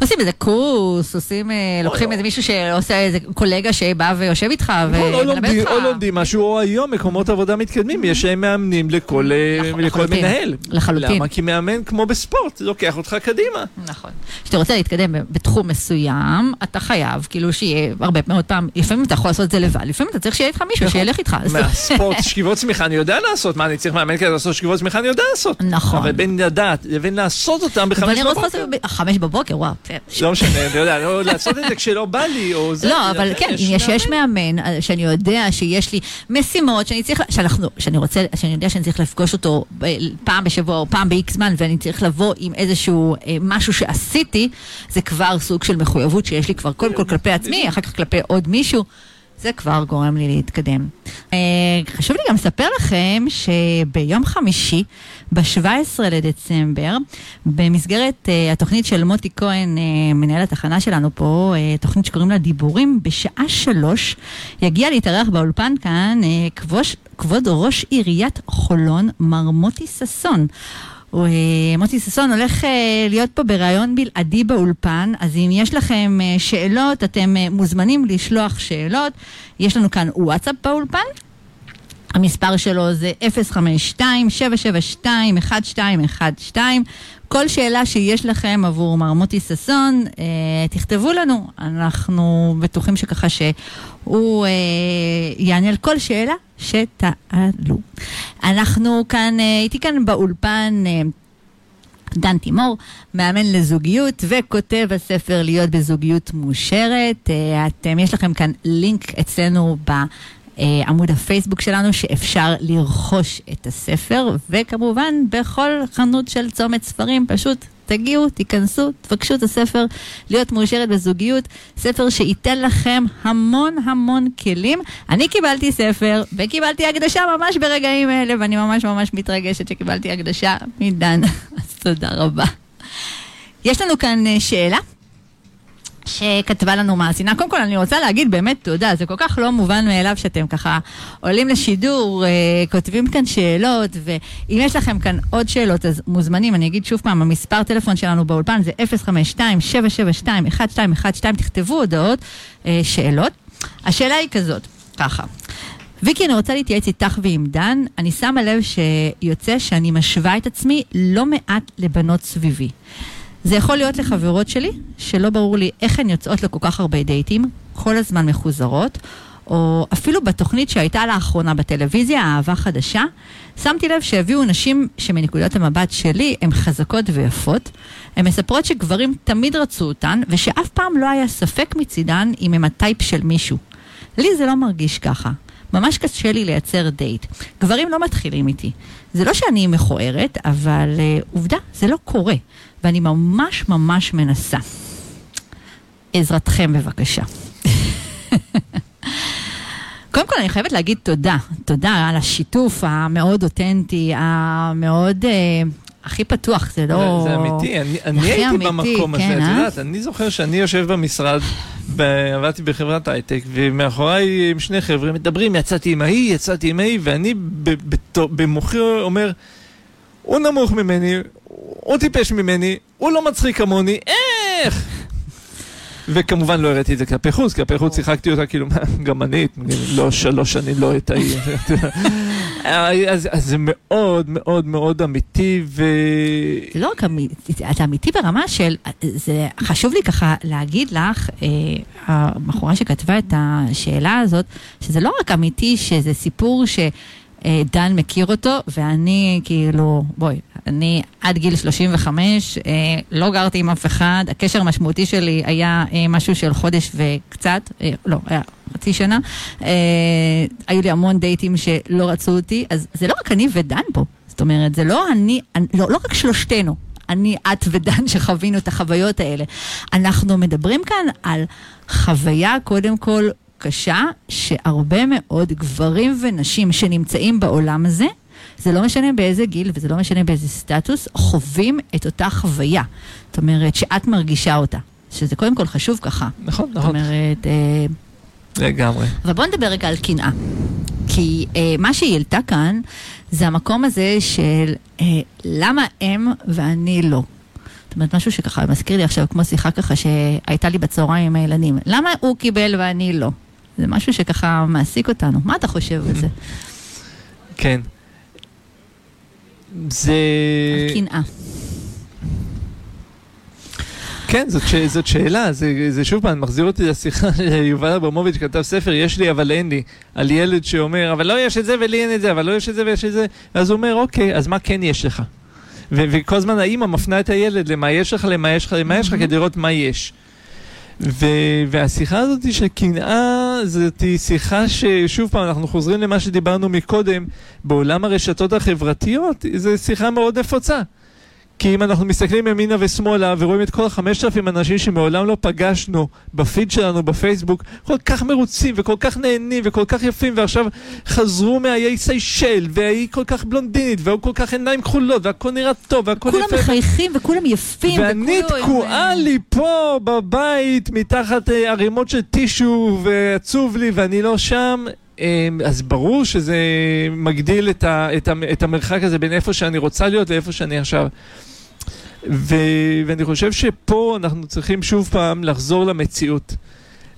עושים איזה קורס, עושים, אה, לוקחים לא. איזה מישהו שעושה איזה קולגה שבא ויושב איתך או ומלמד אותך. או לומדים משהו, או היום מקומות עבודה מתקדמים, יש מאמנים לכל, אה, נכון. מנהל. לחלוטין. למה? כי מאמן כמו בספורט, לוקח אותך קדימה. נכון. כשאתה רוצה להתקדם בתחום מסוים, אתה חייב כאילו שיהיה הרבה מאוד פעם, לפעמים אתה יכול לעשות את זה לבד, לפעמים אתה צריך שיהיה איתך מישהו נכון. שילך איתך. מהספורט, שכיבות צמיחה אני יודע לעשות, מה אני צריך מאמן כדי לעשות שכיבות צמיחה אני יודע לעשות. נכון. אבל בין לדעת לבין לעשות אותם בחמש בבוקר. בחמש בבוקר, וואו. לא משנה, אתה יודע, לא לעשות את זה כשלא בא לי, או זה. לא, אבל כן, אם יש מאמן אה, שאני יודע שיש לי משימות שאני צריך, שאנחנו, שאני רוצה, שאני יודע שאני צריך לפגוש אותו ב- פעם בשבוע או פעם ב-X זמן ואני צריך לבוא עם איזשהו אה, משהו שעשיתי, זה כבר סוג של מחויבות שיש לי כבר קודם כל כלפי עצמי, אחר כך כלפי עוד מישהו. זה כבר גורם לי להתקדם. אה, חשוב לי גם לספר לכם שביום חמישי, ב-17 לדצמבר, במסגרת אה, התוכנית של מוטי כהן, אה, מנהל התחנה שלנו פה, תוכנית שקוראים לה דיבורים, בשעה שלוש יגיע להתארח באולפן כאן כבוש, כבוד ראש עיריית חולון, מר מוטי ששון. מוטי ששון הולך אה, להיות פה בריאיון בלעדי באולפן, אז אם יש לכם אה, שאלות, אתם אה, מוזמנים לשלוח שאלות. יש לנו כאן וואטסאפ באולפן. המספר שלו זה 052-772-1212. כל שאלה שיש לכם עבור מר מוטי ששון, אה, תכתבו לנו. אנחנו בטוחים שככה שהוא אה, יענה על כל שאלה שתעלו. אנחנו כאן, אה, כאן באולפן... אה, דן תימור, מאמן לזוגיות וכותב הספר להיות בזוגיות מאושרת. אה, אתם, יש לכם כאן לינק אצלנו בעמוד הפייסבוק שלנו שאפשר לרכוש את הספר, וכמובן בכל חנות של צומת ספרים פשוט תגיעו, תיכנסו, תבקשו את הספר להיות מאושרת בזוגיות, ספר שייתן לכם המון המון כלים. אני קיבלתי ספר וקיבלתי הקדשה ממש ברגעים אלה, ואני ממש ממש מתרגשת שקיבלתי הקדשה מדן, אז תודה רבה. יש לנו כאן אה, שאלה. שכתבה לנו מאזינה. קודם כל אני רוצה להגיד באמת תודה, זה כל כך לא מובן מאליו שאתם ככה עולים לשידור, אה, כותבים כאן שאלות, ואם יש לכם כאן עוד שאלות אז מוזמנים, אני אגיד שוב פעם, המספר טלפון שלנו באולפן זה 052-772-1212, תכתבו הודעות, אה, שאלות. השאלה היא כזאת, ככה. ויקי, אני רוצה להתייעץ איתך ועם דן. אני שמה לב שיוצא שאני משווה את עצמי לא מעט לבנות סביבי. זה יכול להיות לחברות שלי, שלא ברור לי איך הן יוצאות לכל כך הרבה דייטים, כל הזמן מחוזרות, או אפילו בתוכנית שהייתה לאחרונה בטלוויזיה, אהבה חדשה, שמתי לב שהביאו נשים שמנקודת המבט שלי הן חזקות ויפות. הן מספרות שגברים תמיד רצו אותן, ושאף פעם לא היה ספק מצידן אם הם הטייפ של מישהו. לי זה לא מרגיש ככה. ממש קשה לי לייצר דייט. גברים לא מתחילים איתי. זה לא שאני מכוערת, אבל uh, עובדה, זה לא קורה. ואני ממש ממש מנסה. עזרתכם בבקשה. קודם כל אני חייבת להגיד תודה, תודה על השיתוף המאוד אותנטי, המאוד, אה, הכי פתוח, זה לא... זה אמיתי, אני, אני הייתי אמיתי, במקום הזה, כן, את אה? יודעת, אני זוכר שאני יושב במשרד, ב- עבדתי בחברת הייטק, ומאחוריי עם שני חבר'ה מדברים, יצאתי עם ההיא, יצאתי עם ההיא, ואני במוחי אומר, הוא נמוך ממני, הוא טיפש ממני, הוא לא מצחיק כמוני, איך? וכמובן לא הראיתי את זה כלפי חוץ, כלפי חוץ שיחקתי אותה כאילו, גם אני, לא שלוש שנים לא את ההיא. אז זה מאוד מאוד מאוד אמיתי, ו... לא רק אמיתי, אתה אמיתי ברמה של, זה חשוב לי ככה להגיד לך, אה, הבחורה שכתבה את השאלה הזאת, שזה לא רק אמיתי, שזה סיפור ש... אה, דן מכיר אותו, ואני כאילו, בואי, אני עד גיל 35 אה, לא גרתי עם אף אחד, הקשר המשמעותי שלי היה אה, משהו של חודש וקצת, לא, היה חצי שנה, היו לי המון דייטים שלא רצו אותי, אז זה לא רק אני ודן פה, זאת אומרת, זה לא אני לא, לא רק שלושתנו. אני, את ודן שחווינו את החוויות האלה. אנחנו מדברים כאן על חוויה, קודם כל, קשה, שהרבה מאוד גברים ונשים שנמצאים בעולם הזה, זה לא משנה באיזה גיל וזה לא משנה באיזה סטטוס, חווים את אותה חוויה. זאת אומרת, שאת מרגישה אותה. שזה קודם כל חשוב ככה. נכון, זאת נכון. אומרת, אה, לגמרי. אבל בוא נדבר רגע על קנאה. כי אה, מה שהיא העלתה כאן, זה המקום הזה של אה, למה הם ואני לא. זאת אומרת, משהו שככה מזכיר לי עכשיו, כמו שיחה ככה שהייתה לי בצהריים עם הילדים. למה הוא קיבל ואני לא? זה משהו שככה מעסיק אותנו. מה אתה חושב על זה? כן. זה... על קנאה. כן, זאת, ש... זאת שאלה, זה, זה שוב פעם מחזיר אותי לשיחה שיובל אברמוביץ' כתב ספר, יש לי אבל אין לי, על ילד שאומר, אבל לא יש את זה ולי אין את זה, אבל לא יש את זה ויש את זה, אז הוא אומר, אוקיי, אז מה כן יש לך? וכל הזמן האימא מפנה את הילד למה יש לך, למה יש לך, למה יש לך, כדי לראות מה יש. ו- והשיחה הזאת של קנאה, זאת שיחה ששוב פעם, אנחנו חוזרים למה שדיברנו מקודם, בעולם הרשתות החברתיות, זו שיחה מאוד נפוצה. כי אם אנחנו מסתכלים ימינה ושמאלה ורואים את כל החמשת אלפים אנשים שמעולם לא פגשנו בפיד שלנו בפייסבוק, כל כך מרוצים וכל כך נהנים וכל כך יפים, ועכשיו חזרו מהאיי סיישל, והיא כל כך בלונדינית, והוא כל כך עיניים כחולות, והכל נראה טוב, והכל יפה. כולם מחייכים וכולם יפים. ואני תקועה לי פה בבית מתחת אה, ערימות של טישו, ועצוב לי, ואני לא שם. אמ, אז ברור שזה מגדיל את, ה, את, ה, את המרחק הזה בין איפה שאני רוצה להיות לאיפה שאני עכשיו. ו, ואני חושב שפה אנחנו צריכים שוב פעם לחזור למציאות.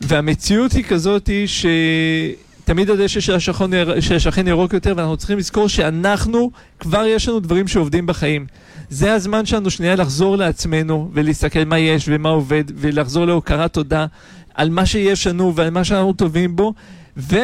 והמציאות היא כזאת היא שתמיד הדשא של השכן, של השכן ירוק יותר, ואנחנו צריכים לזכור שאנחנו, כבר יש לנו דברים שעובדים בחיים. זה הזמן שלנו שנייה לחזור לעצמנו ולהסתכל מה יש ומה עובד, ולחזור להוקרת תודה על מה שיש לנו ועל מה שאנחנו טובים בו. ו...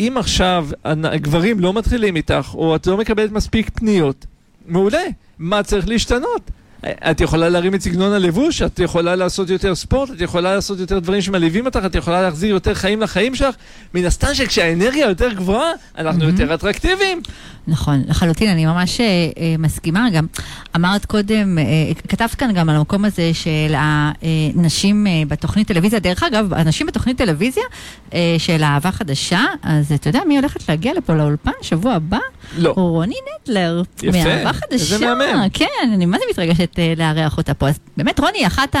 אם עכשיו גברים לא מתחילים איתך, או את לא מקבלת מספיק פניות, מעולה, מה צריך להשתנות? את יכולה להרים את סגנון הלבוש, את יכולה לעשות יותר ספורט, את יכולה לעשות יותר דברים שמלהיבים אותך, את יכולה להחזיר יותר חיים לחיים שלך. מן הסתם שכשהאנרגיה יותר גבוהה, אנחנו mm-hmm. יותר אטרקטיביים. נכון, לחלוטין, אני ממש אה, אה, מסכימה. גם אמרת קודם, אה, כתבת כאן גם על המקום הזה של הנשים אה, בתוכנית טלוויזיה. דרך אגב, הנשים בתוכנית טלוויזיה אה, של אהבה חדשה, אז אתה יודע מי הולכת להגיע לפה לאולפן שבוע הבא? לא. רוני נדלר. יפה, מאהבה חדשה. איזה מהמם. כן, אני מה זה מתרגשת אה, לארח אותה פה. אז באמת, רוני היא אחת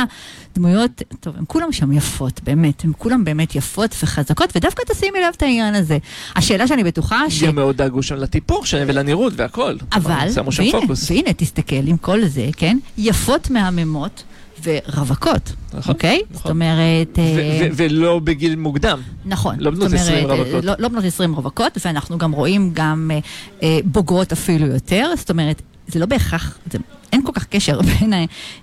הדמויות, טוב, הן כולם שם יפות, באמת, הן כולם באמת יפות וחזקות, ודווקא תשימי לב את העניין הזה. השאלה שאני בטוחה ש... גם מאוד דאגו שם לטיפוח שלהם ולנראות והכל. אבל, והנה. והנה, תסתכל עם כל זה, כן? יפות מהממות. ורווקות, נכון, אוקיי? נכון. זאת אומרת... אה, ולא בגיל מוקדם. נכון. לא בנות זאת 20 אומרת, רווקות. לא, לא בנות 20 רווקות, ואנחנו גם רואים גם אה, אה, בוגרות אפילו יותר, זאת אומרת, זה לא בהכרח, זה, אין כל כך קשר בין,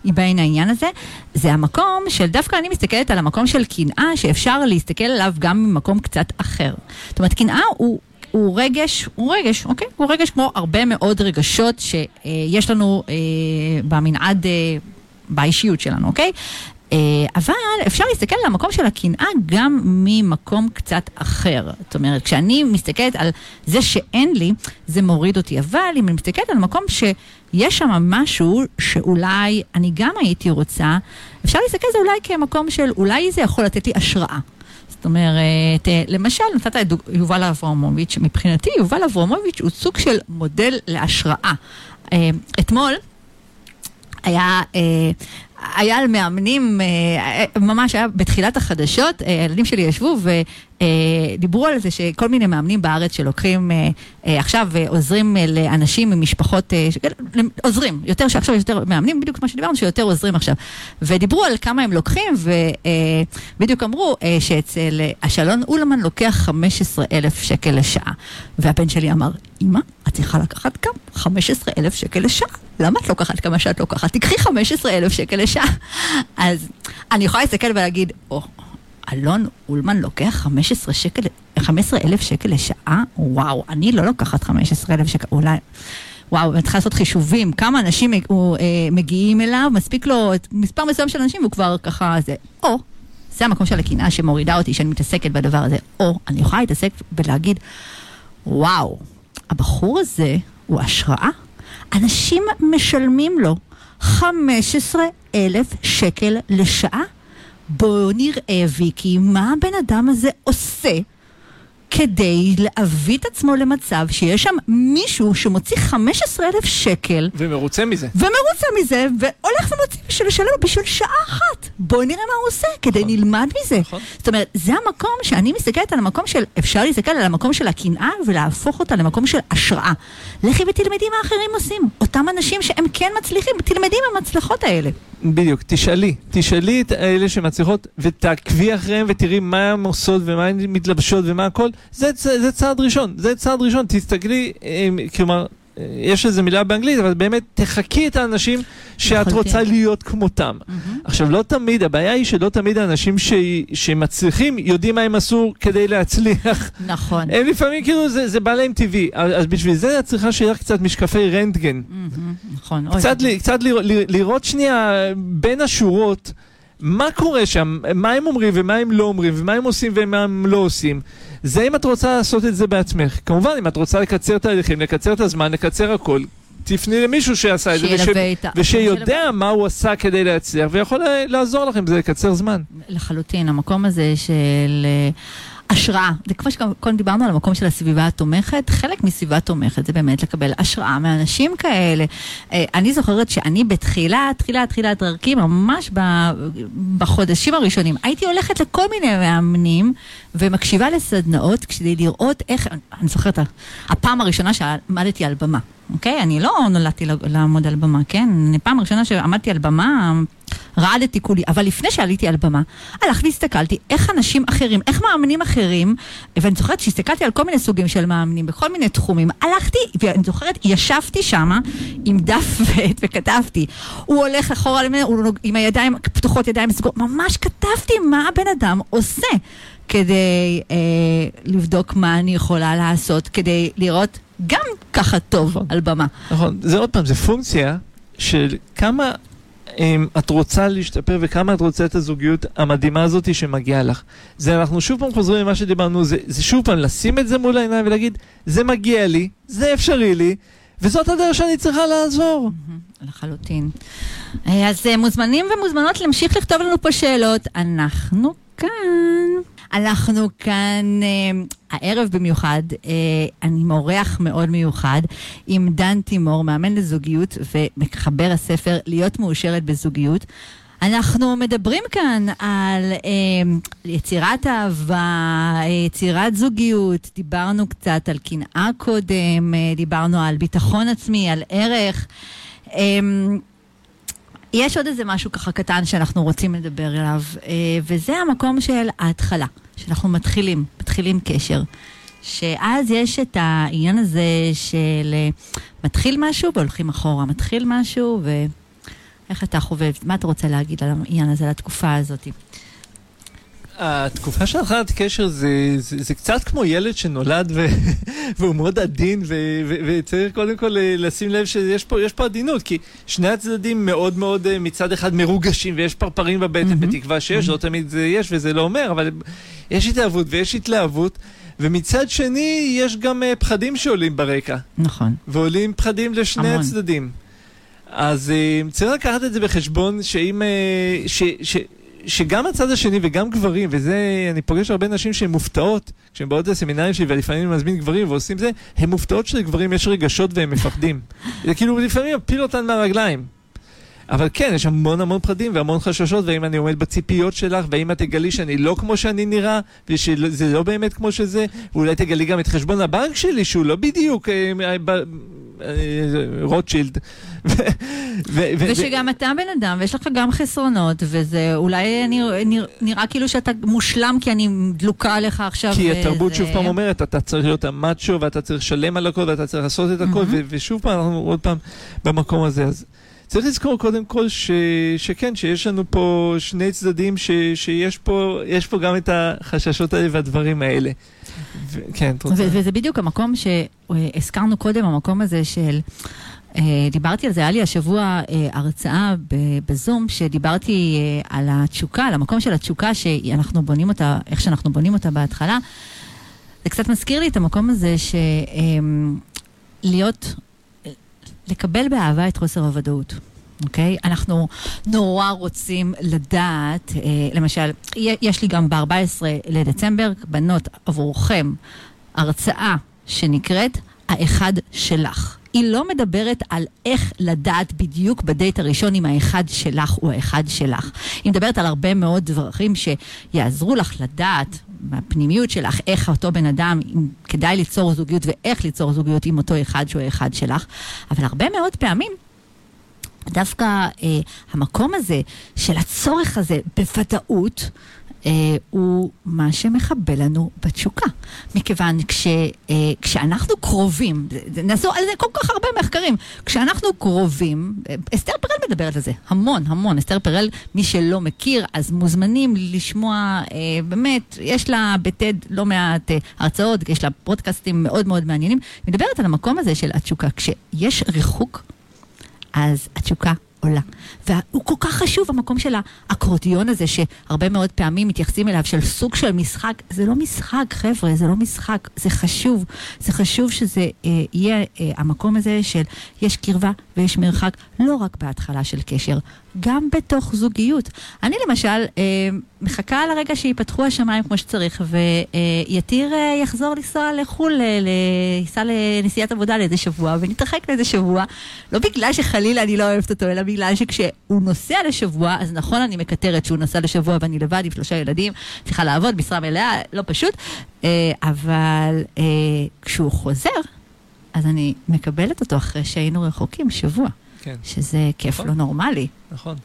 בין העניין הזה. זה המקום של, דווקא אני מסתכלת על המקום של קנאה, שאפשר להסתכל עליו גם ממקום קצת אחר. זאת אומרת, קנאה הוא... הוא רגש, הוא רגש, אוקיי? הוא רגש כמו הרבה מאוד רגשות שיש לנו אה, במנעד, אה, באישיות שלנו, אוקיי? אה, אבל אפשר להסתכל על המקום של הקנאה גם ממקום קצת אחר. זאת אומרת, כשאני מסתכלת על זה שאין לי, זה מוריד אותי. אבל אם אני מסתכלת על מקום שיש שם משהו שאולי אני גם הייתי רוצה, אפשר להסתכל על זה אולי כמקום של אולי זה יכול לתת לי השראה. זאת אומרת, אה, למשל, נתת את יובל אברמוביץ', מבחינתי יובל אברמוביץ' הוא סוג של מודל להשראה. אה, אתמול היה, אה, היה על מאמנים, אה, ממש היה בתחילת החדשות, אה, הילדים שלי ישבו ודיברו על זה שכל מיני מאמנים בארץ שלוקחים אה, אה, עכשיו ועוזרים אה, לאנשים ממשפחות, אה, עוזרים, יותר שעכשיו יש יותר מאמנים, בדיוק מה שדיברנו, שיותר עוזרים עכשיו. ודיברו על כמה הם לוקחים, ובדיוק אמרו אה, שאצל אה, השלון אולמן לוקח 15 אלף שקל לשעה. והבן שלי אמר, אמא, את צריכה לקחת גם 15 אלף שקל לשעה. למה את לוקחת כמה שאת לוקחת? תקחי 15 אלף שקל לשעה. אז אני יכולה להסתכל ולהגיד, או, אלון אולמן לוקח 15 שקל, 15 אלף שקל לשעה? וואו, אני לא לוקחת 15 אלף שקל, אולי... וואו, אני צריכה לעשות חישובים, כמה אנשים הוא, אה, מגיעים אליו, מספיק לו את מספר מסוים של אנשים והוא כבר ככה זה. או, זה המקום של הקנאה שמורידה אותי, שאני מתעסקת בדבר הזה. או, אני יכולה להתעסק ולהגיד, וואו, הבחור הזה הוא השראה. אנשים משלמים לו 15 אלף שקל לשעה. בואו נראה, ויקי, מה הבן אדם הזה עושה כדי להביא את עצמו למצב שיש שם מישהו שמוציא 15,000 שקל. ומרוצה מזה. ומרוצה מזה, והולך ומוציא בשביל לשלם בשביל שעה אחת. בואי נראה מה הוא עושה, כדי נכון. נלמד מזה. נכון. זאת אומרת, זה המקום שאני מסתכלת על המקום של, אפשר להסתכל על המקום של הקנאה ולהפוך אותה למקום של השראה. לכי ותלמדי מה אחרים עושים. אותם אנשים שהם כן מצליחים, תלמדי מהמצלחות האלה. בדיוק, תשאלי, תשאלי את אלה שמצליחות ותעקבי אחריהם ותראי מה הן עושות ומה הן מתלבשות ומה הכל, זה, זה, זה צעד ראשון, זה צעד ראשון, תסתכלי, כלומר, אה, יש איזה מילה באנגלית, אבל באמת תחקי את האנשים שאת לחלוטין. רוצה להיות כמותם. עכשיו, לא תמיד, הבעיה היא שלא תמיד האנשים ש... שמצליחים יודעים מה הם עשו כדי להצליח. נכון. הם לפעמים כאילו זה, זה בא להם טבעי, אז בשביל זה את צריכה שיהיה לך קצת משקפי רנטגן. נכון. אוי, קצת, ל- קצת לראות, לראות שנייה בין השורות מה קורה שם, מה הם אומרים ומה הם לא אומרים ומה הם עושים ומה הם לא עושים. זה אם את רוצה לעשות את זה בעצמך. כמובן, אם את רוצה לקצר תהליכים, לקצר את הזמן, לקצר הכל, תפני למישהו שעשה את זה וש... ושיודע מה הוא עשה כדי להצליח ויכול לעזור לכם בזה לקצר זמן. לחלוטין, המקום הזה של אה, השראה, זה כמו שקודם דיברנו על המקום של הסביבה התומכת, חלק מסביבה תומכת זה באמת לקבל השראה מאנשים כאלה. אה, אני זוכרת שאני בתחילה, תחילה, תחילת דרכי, ממש בחודשים הראשונים, הייתי הולכת לכל מיני מאמנים ומקשיבה לסדנאות כדי לראות איך, אני זוכרת, הפעם הראשונה שעמדתי על במה. אוקיי? אני לא נולדתי לעמוד על במה, כן? פעם ראשונה שעמדתי על במה, רעדתי כולי, אבל לפני שעליתי על במה, הלכתי והסתכלתי איך אנשים אחרים, איך מאמנים אחרים, ואני זוכרת שהסתכלתי על כל מיני סוגים של מאמנים בכל מיני תחומים, הלכתי, ואני זוכרת, ישבתי שמה עם דף ועט וכתבתי, הוא הולך אחורה, הוא עם הידיים פתוחות, ידיים סגורות, ממש כתבתי מה הבן אדם עושה. כדי אה, לבדוק מה אני יכולה לעשות, כדי לראות גם ככה טוב נכון. על במה. נכון, זה עוד פעם, זה פונקציה של כמה את רוצה להשתפר וכמה את רוצה את הזוגיות המדהימה הזאת שמגיעה לך. זה אנחנו שוב פעם חוזרים למה שדיברנו, זה, זה שוב פעם לשים את זה מול העיניים ולהגיד, זה מגיע לי, זה אפשרי לי, וזאת הדרך שאני צריכה לעזור. לחלוטין. אה, אז אה, מוזמנים ומוזמנות להמשיך לכתוב לנו פה שאלות. אנחנו כאן. אנחנו כאן אה, הערב במיוחד, אה, אני עם אורח מאוד מיוחד, עם דן תימור, מאמן לזוגיות ומחבר הספר להיות מאושרת בזוגיות. אנחנו מדברים כאן על אה, יצירת אהבה, אה, יצירת זוגיות, דיברנו קצת על קנאה קודם, אה, דיברנו על ביטחון עצמי, על ערך. אה, יש עוד איזה משהו ככה קטן שאנחנו רוצים לדבר עליו, אה, וזה המקום של ההתחלה, שאנחנו מתחילים, מתחילים קשר. שאז יש את העניין הזה של אה, מתחיל משהו והולכים אחורה, מתחיל משהו ואיך אתה חובב, מה אתה רוצה להגיד על העניין הזה, על התקופה הזאת? התקופה של התחלת קשר זה, זה, זה קצת כמו ילד שנולד ו, והוא מאוד עדין ו, ו, וצריך קודם כל אה, לשים לב שיש פה, יש פה עדינות כי שני הצדדים מאוד מאוד אה, מצד אחד מרוגשים ויש פרפרים בבטן מהמם. בתקווה שיש, לא תמיד זה יש וזה לא אומר, אבל יש התאהבות ויש התלהבות ומצד שני יש גם אה, פחדים שעולים ברקע נכון. ועולים פחדים לשני המון. הצדדים. אז צריך לקחת את זה בחשבון שאם... ש, ש, שגם הצד השני וגם גברים, וזה, אני פוגש הרבה נשים שהן מופתעות, כשהן באות לסמינרים שלי ולפעמים אני מזמין גברים ועושים זה, הן מופתעות שלגברים יש רגשות והם מפחדים. זה כאילו לפעמים מפיל אותן מהרגליים. אבל כן, יש המון המון פחדים והמון חששות, והאם אני עומד בציפיות שלך, והאם את תגלי שאני לא כמו שאני נראה, ושזה לא באמת כמו שזה, ואולי תגלי גם את חשבון הבנק שלי, שהוא לא בדיוק אה, אה, אה, רוטשילד. ושגם אתה בן אדם ויש לך גם חסרונות, וזה אולי נראה, נראה כאילו שאתה מושלם כי אני דלוקה עליך עכשיו. כי התרבות וזה- שוב פעם אומרת, אתה צריך להיות המאצ'ו ואתה צריך לשלם על הכל ואתה צריך לעשות את הכל, ושוב פעם אנחנו עוד פעם במקום הזה. אז צריך לזכור קודם כל ש- שכן, שיש לנו פה שני צדדים, ש- שיש פה, יש פה גם את החששות האלה והדברים האלה. ו- כן, את רוצה? וזה בדיוק המקום שהזכרנו קודם, המקום הזה של... אה, דיברתי על זה, היה לי השבוע אה, הרצאה בזום, שדיברתי אה, על התשוקה, על המקום של התשוקה, שאנחנו בונים אותה, איך שאנחנו בונים אותה בהתחלה. זה קצת מזכיר לי את המקום הזה של להיות, לקבל באהבה את חוסר הוודאות. אוקיי? אנחנו נורא רוצים לדעת, אה, למשל, יש לי גם ב-14 לדצמבר, בנות עבורכם, הרצאה שנקראת האחד שלך. היא לא מדברת על איך לדעת בדיוק בדייט הראשון אם האחד שלך הוא האחד שלך. היא מדברת על הרבה מאוד דברים שיעזרו לך לדעת מהפנימיות שלך, איך אותו בן אדם, אם כדאי ליצור זוגיות ואיך ליצור זוגיות עם אותו אחד שהוא האחד שלך. אבל הרבה מאוד פעמים דווקא אה, המקום הזה של הצורך הזה בוודאות, אה, הוא מה שמחבל לנו בתשוקה. מכיוון כש, אה, כשאנחנו קרובים, נעשו על זה כל כך הרבה מחקרים, כשאנחנו קרובים, אסתר פרל מדברת על זה המון, המון. אסתר פרל, מי שלא מכיר, אז מוזמנים לשמוע, אה, באמת, יש לה בטד לא מעט אה, הרצאות, יש לה פודקאסטים מאוד מאוד מעניינים. מדברת על המקום הזה של התשוקה. כשיש ריחוק, אז התשוקה עולה. והוא כל כך חשוב, המקום של האקורדיון הזה, שהרבה מאוד פעמים מתייחסים אליו, של סוג של משחק. זה לא משחק, חבר'ה, זה לא משחק, זה חשוב. זה חשוב שזה אה, יהיה אה, המקום הזה של יש קרבה ויש מרחק, לא רק בהתחלה של קשר, גם בתוך זוגיות. אני למשל אה, מחכה לרגע שיפתחו השמיים כמו שצריך, ויתיר אה, יחזור לנסוע לחו"ל, אה, ייסע לנסיעת עבודה לאיזה שבוע, ונתרחק לאיזה שבוע, לא בגלל שחלילה אני לא אוהבת אותו, אלא בגלל שכשהוא נוסע לשבוע, אז נכון אני מקטרת שהוא נסע לשבוע ואני לבד עם שלושה ילדים, צריכה לעבוד, משרה מלאה, לא פשוט, אה, אבל אה, כשהוא חוזר, אז אני מקבלת אותו אחרי שהיינו רחוקים שבוע. כן. שזה כיף נכון. לא נורמלי. נכון.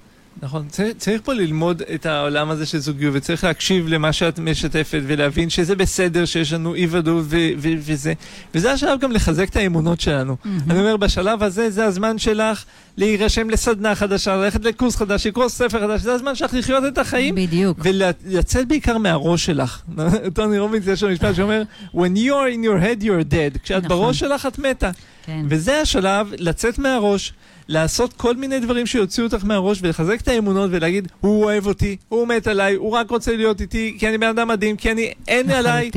נכון, צריך, צריך פה ללמוד את העולם הזה של זוגיות, וצריך להקשיב למה שאת משתפת, ולהבין שזה בסדר שיש לנו אי ודאות וזה, וזה השלב גם לחזק את האמונות שלנו. Mm-hmm. אני אומר, בשלב הזה זה הזמן שלך להירשם לסדנה חדשה, ללכת לקורס חדש, לקרוא ספר חדש, זה הזמן שלך לחיות את החיים. בדיוק. ולצאת בעיקר מהראש שלך. טוני רובינס יש לו משפט שאומר, When you are in your head you're dead. כשאת נכון. בראש שלך את מתה. כן. וזה השלב לצאת מהראש. לעשות כל מיני דברים שיוציאו אותך מהראש ולחזק את האמונות ולהגיד, הוא אוהב אותי, הוא מת עליי, הוא רק רוצה להיות איתי, כי אני בן אדם מדהים, כי אני, אין עליי.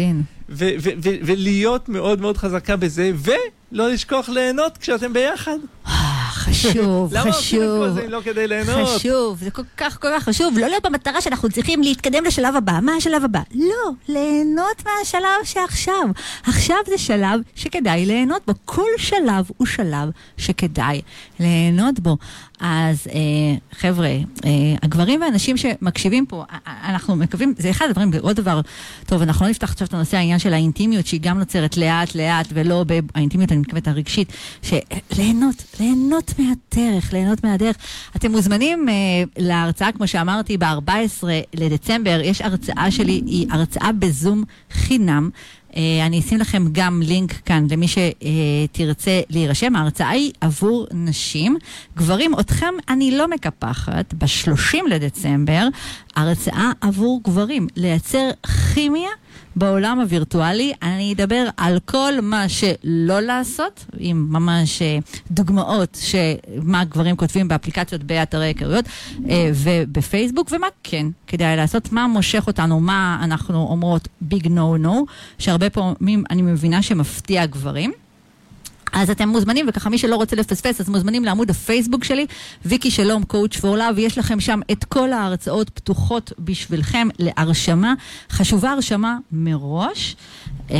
ולהיות מאוד מאוד חזקה בזה, ולא לשכוח ליהנות כשאתם ביחד. חשוב, למה עושים את כל זה אם לא כדי ליהנות? חשוב, זה כל כך כל כך חשוב. לא להיות במטרה שאנחנו צריכים להתקדם לשלב הבא. מה השלב הבא? לא, ליהנות מהשלב שעכשיו. עכשיו זה שלב שכדאי ליהנות בו. כל שלב הוא שלב שכדאי ליהנות בו. אז אה, חבר'ה, אה, הגברים והנשים שמקשיבים פה, אנחנו מקווים, זה אחד הדברים, עוד דבר, טוב, אנחנו לא נפתח עכשיו את הנושא העניין של האינטימיות, שהיא גם נוצרת לאט לאט, ולא באינטימיות, אני מתכוונת הרגשית, שליהנות, ליהנות מהדרך, ליהנות מהדרך. אתם מוזמנים אה, להרצאה, כמו שאמרתי, ב-14 לדצמבר, יש הרצאה שלי, היא הרצאה בזום חינם. אה, אני אשים לכם גם לינק כאן למי שתרצה להירשם. ההרצאה היא עבור נשים. גברים, אתכם אני לא מקפחת. ב-30 לדצמבר, הרצאה עבור גברים. לייצר כימיה. בעולם הווירטואלי. אני אדבר על כל מה שלא לעשות, עם ממש אה, דוגמאות שמה גברים כותבים באפליקציות באתרי היכרויות אה, ובפייסבוק, ומה כן כדאי לעשות, מה מושך אותנו, מה אנחנו אומרות ביג נו נו, שהרבה פעמים אני מבינה שמפתיע גברים. אז אתם מוזמנים, וככה מי שלא רוצה לפספס, אז מוזמנים לעמוד הפייסבוק שלי, ויקי שלום, coach for love, יש לכם שם את כל ההרצאות פתוחות בשבילכם להרשמה. חשובה הרשמה מראש, אה,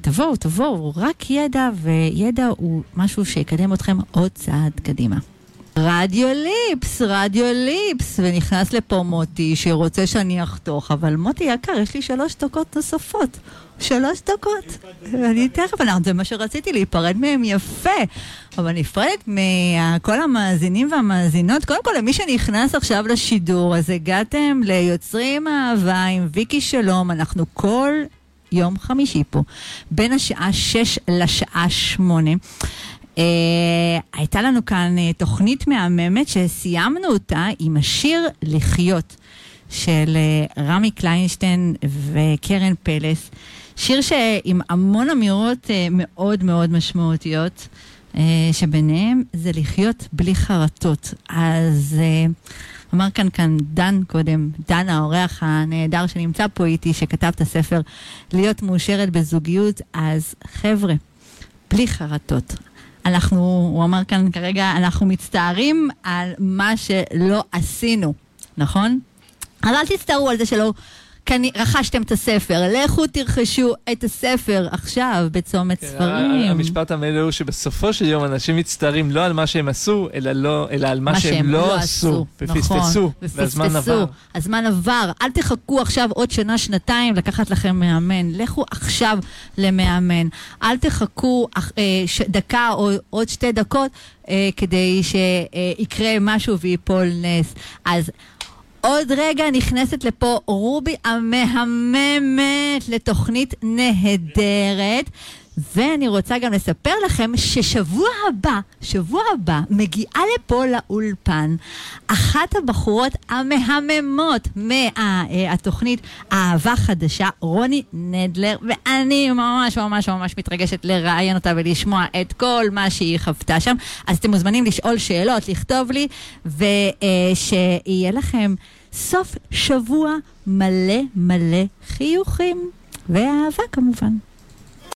ותבואו, תבואו, רק ידע, וידע הוא משהו שיקדם אתכם עוד צעד קדימה. רדיו ליפס, רדיו ליפס, ונכנס לפה מוטי שרוצה שאני אחתוך, אבל מוטי יקר, יש לי שלוש דקות נוספות. שלוש דקות. אני תכף, זה מה שרציתי, להיפרד מהם יפה. אבל נפרדת מכל המאזינים והמאזינות. קודם כל, למי שנכנס עכשיו לשידור, אז הגעתם ליוצרים אהבה עם ויקי שלום. אנחנו כל יום חמישי פה, בין השעה שש לשעה שמונה. Uh, הייתה לנו כאן uh, תוכנית מהממת שסיימנו אותה עם השיר לחיות של uh, רמי קליינשטיין וקרן פלס. שיר שעם המון אמירות uh, מאוד מאוד משמעותיות, uh, שביניהם זה לחיות בלי חרטות. אז uh, אמר כאן כאן דן קודם, דן האורח הנהדר שנמצא פה איתי, שכתב את הספר להיות מאושרת בזוגיות, אז חבר'ה, בלי חרטות. אנחנו, הוא אמר כאן כרגע, אנחנו מצטערים על מה שלא עשינו, נכון? אבל אל תצטערו על זה שלא כני, רכשתם את הספר, לכו תרכשו את הספר עכשיו בצומת כן, ספרים. המשפט המלא הוא שבסופו של יום אנשים מצטערים לא על מה שהם עשו, אלא, לא, אלא על מה שהם לא עשו, ופספסו, נכון, והזמן עבר. הזמן עבר. אל תחכו עכשיו עוד שנה, שנתיים לקחת לכם מאמן. לכו עכשיו למאמן. אל תחכו אה, דקה או עוד שתי דקות אה, כדי שיקרה משהו ויפול נס. אז עוד רגע נכנסת לפה רובי המהממת לתוכנית נהדרת. ואני רוצה גם לספר לכם ששבוע הבא, שבוע הבא, מגיעה לפה לאולפן אחת הבחורות המהממות מהתוכנית אהבה חדשה, רוני נדלר, ואני ממש ממש ממש מתרגשת לראיין אותה ולשמוע את כל מה שהיא חוותה שם. אז אתם מוזמנים לשאול שאלות, לכתוב לי, ושיהיה לכם סוף שבוע מלא מלא חיוכים ואהבה כמובן.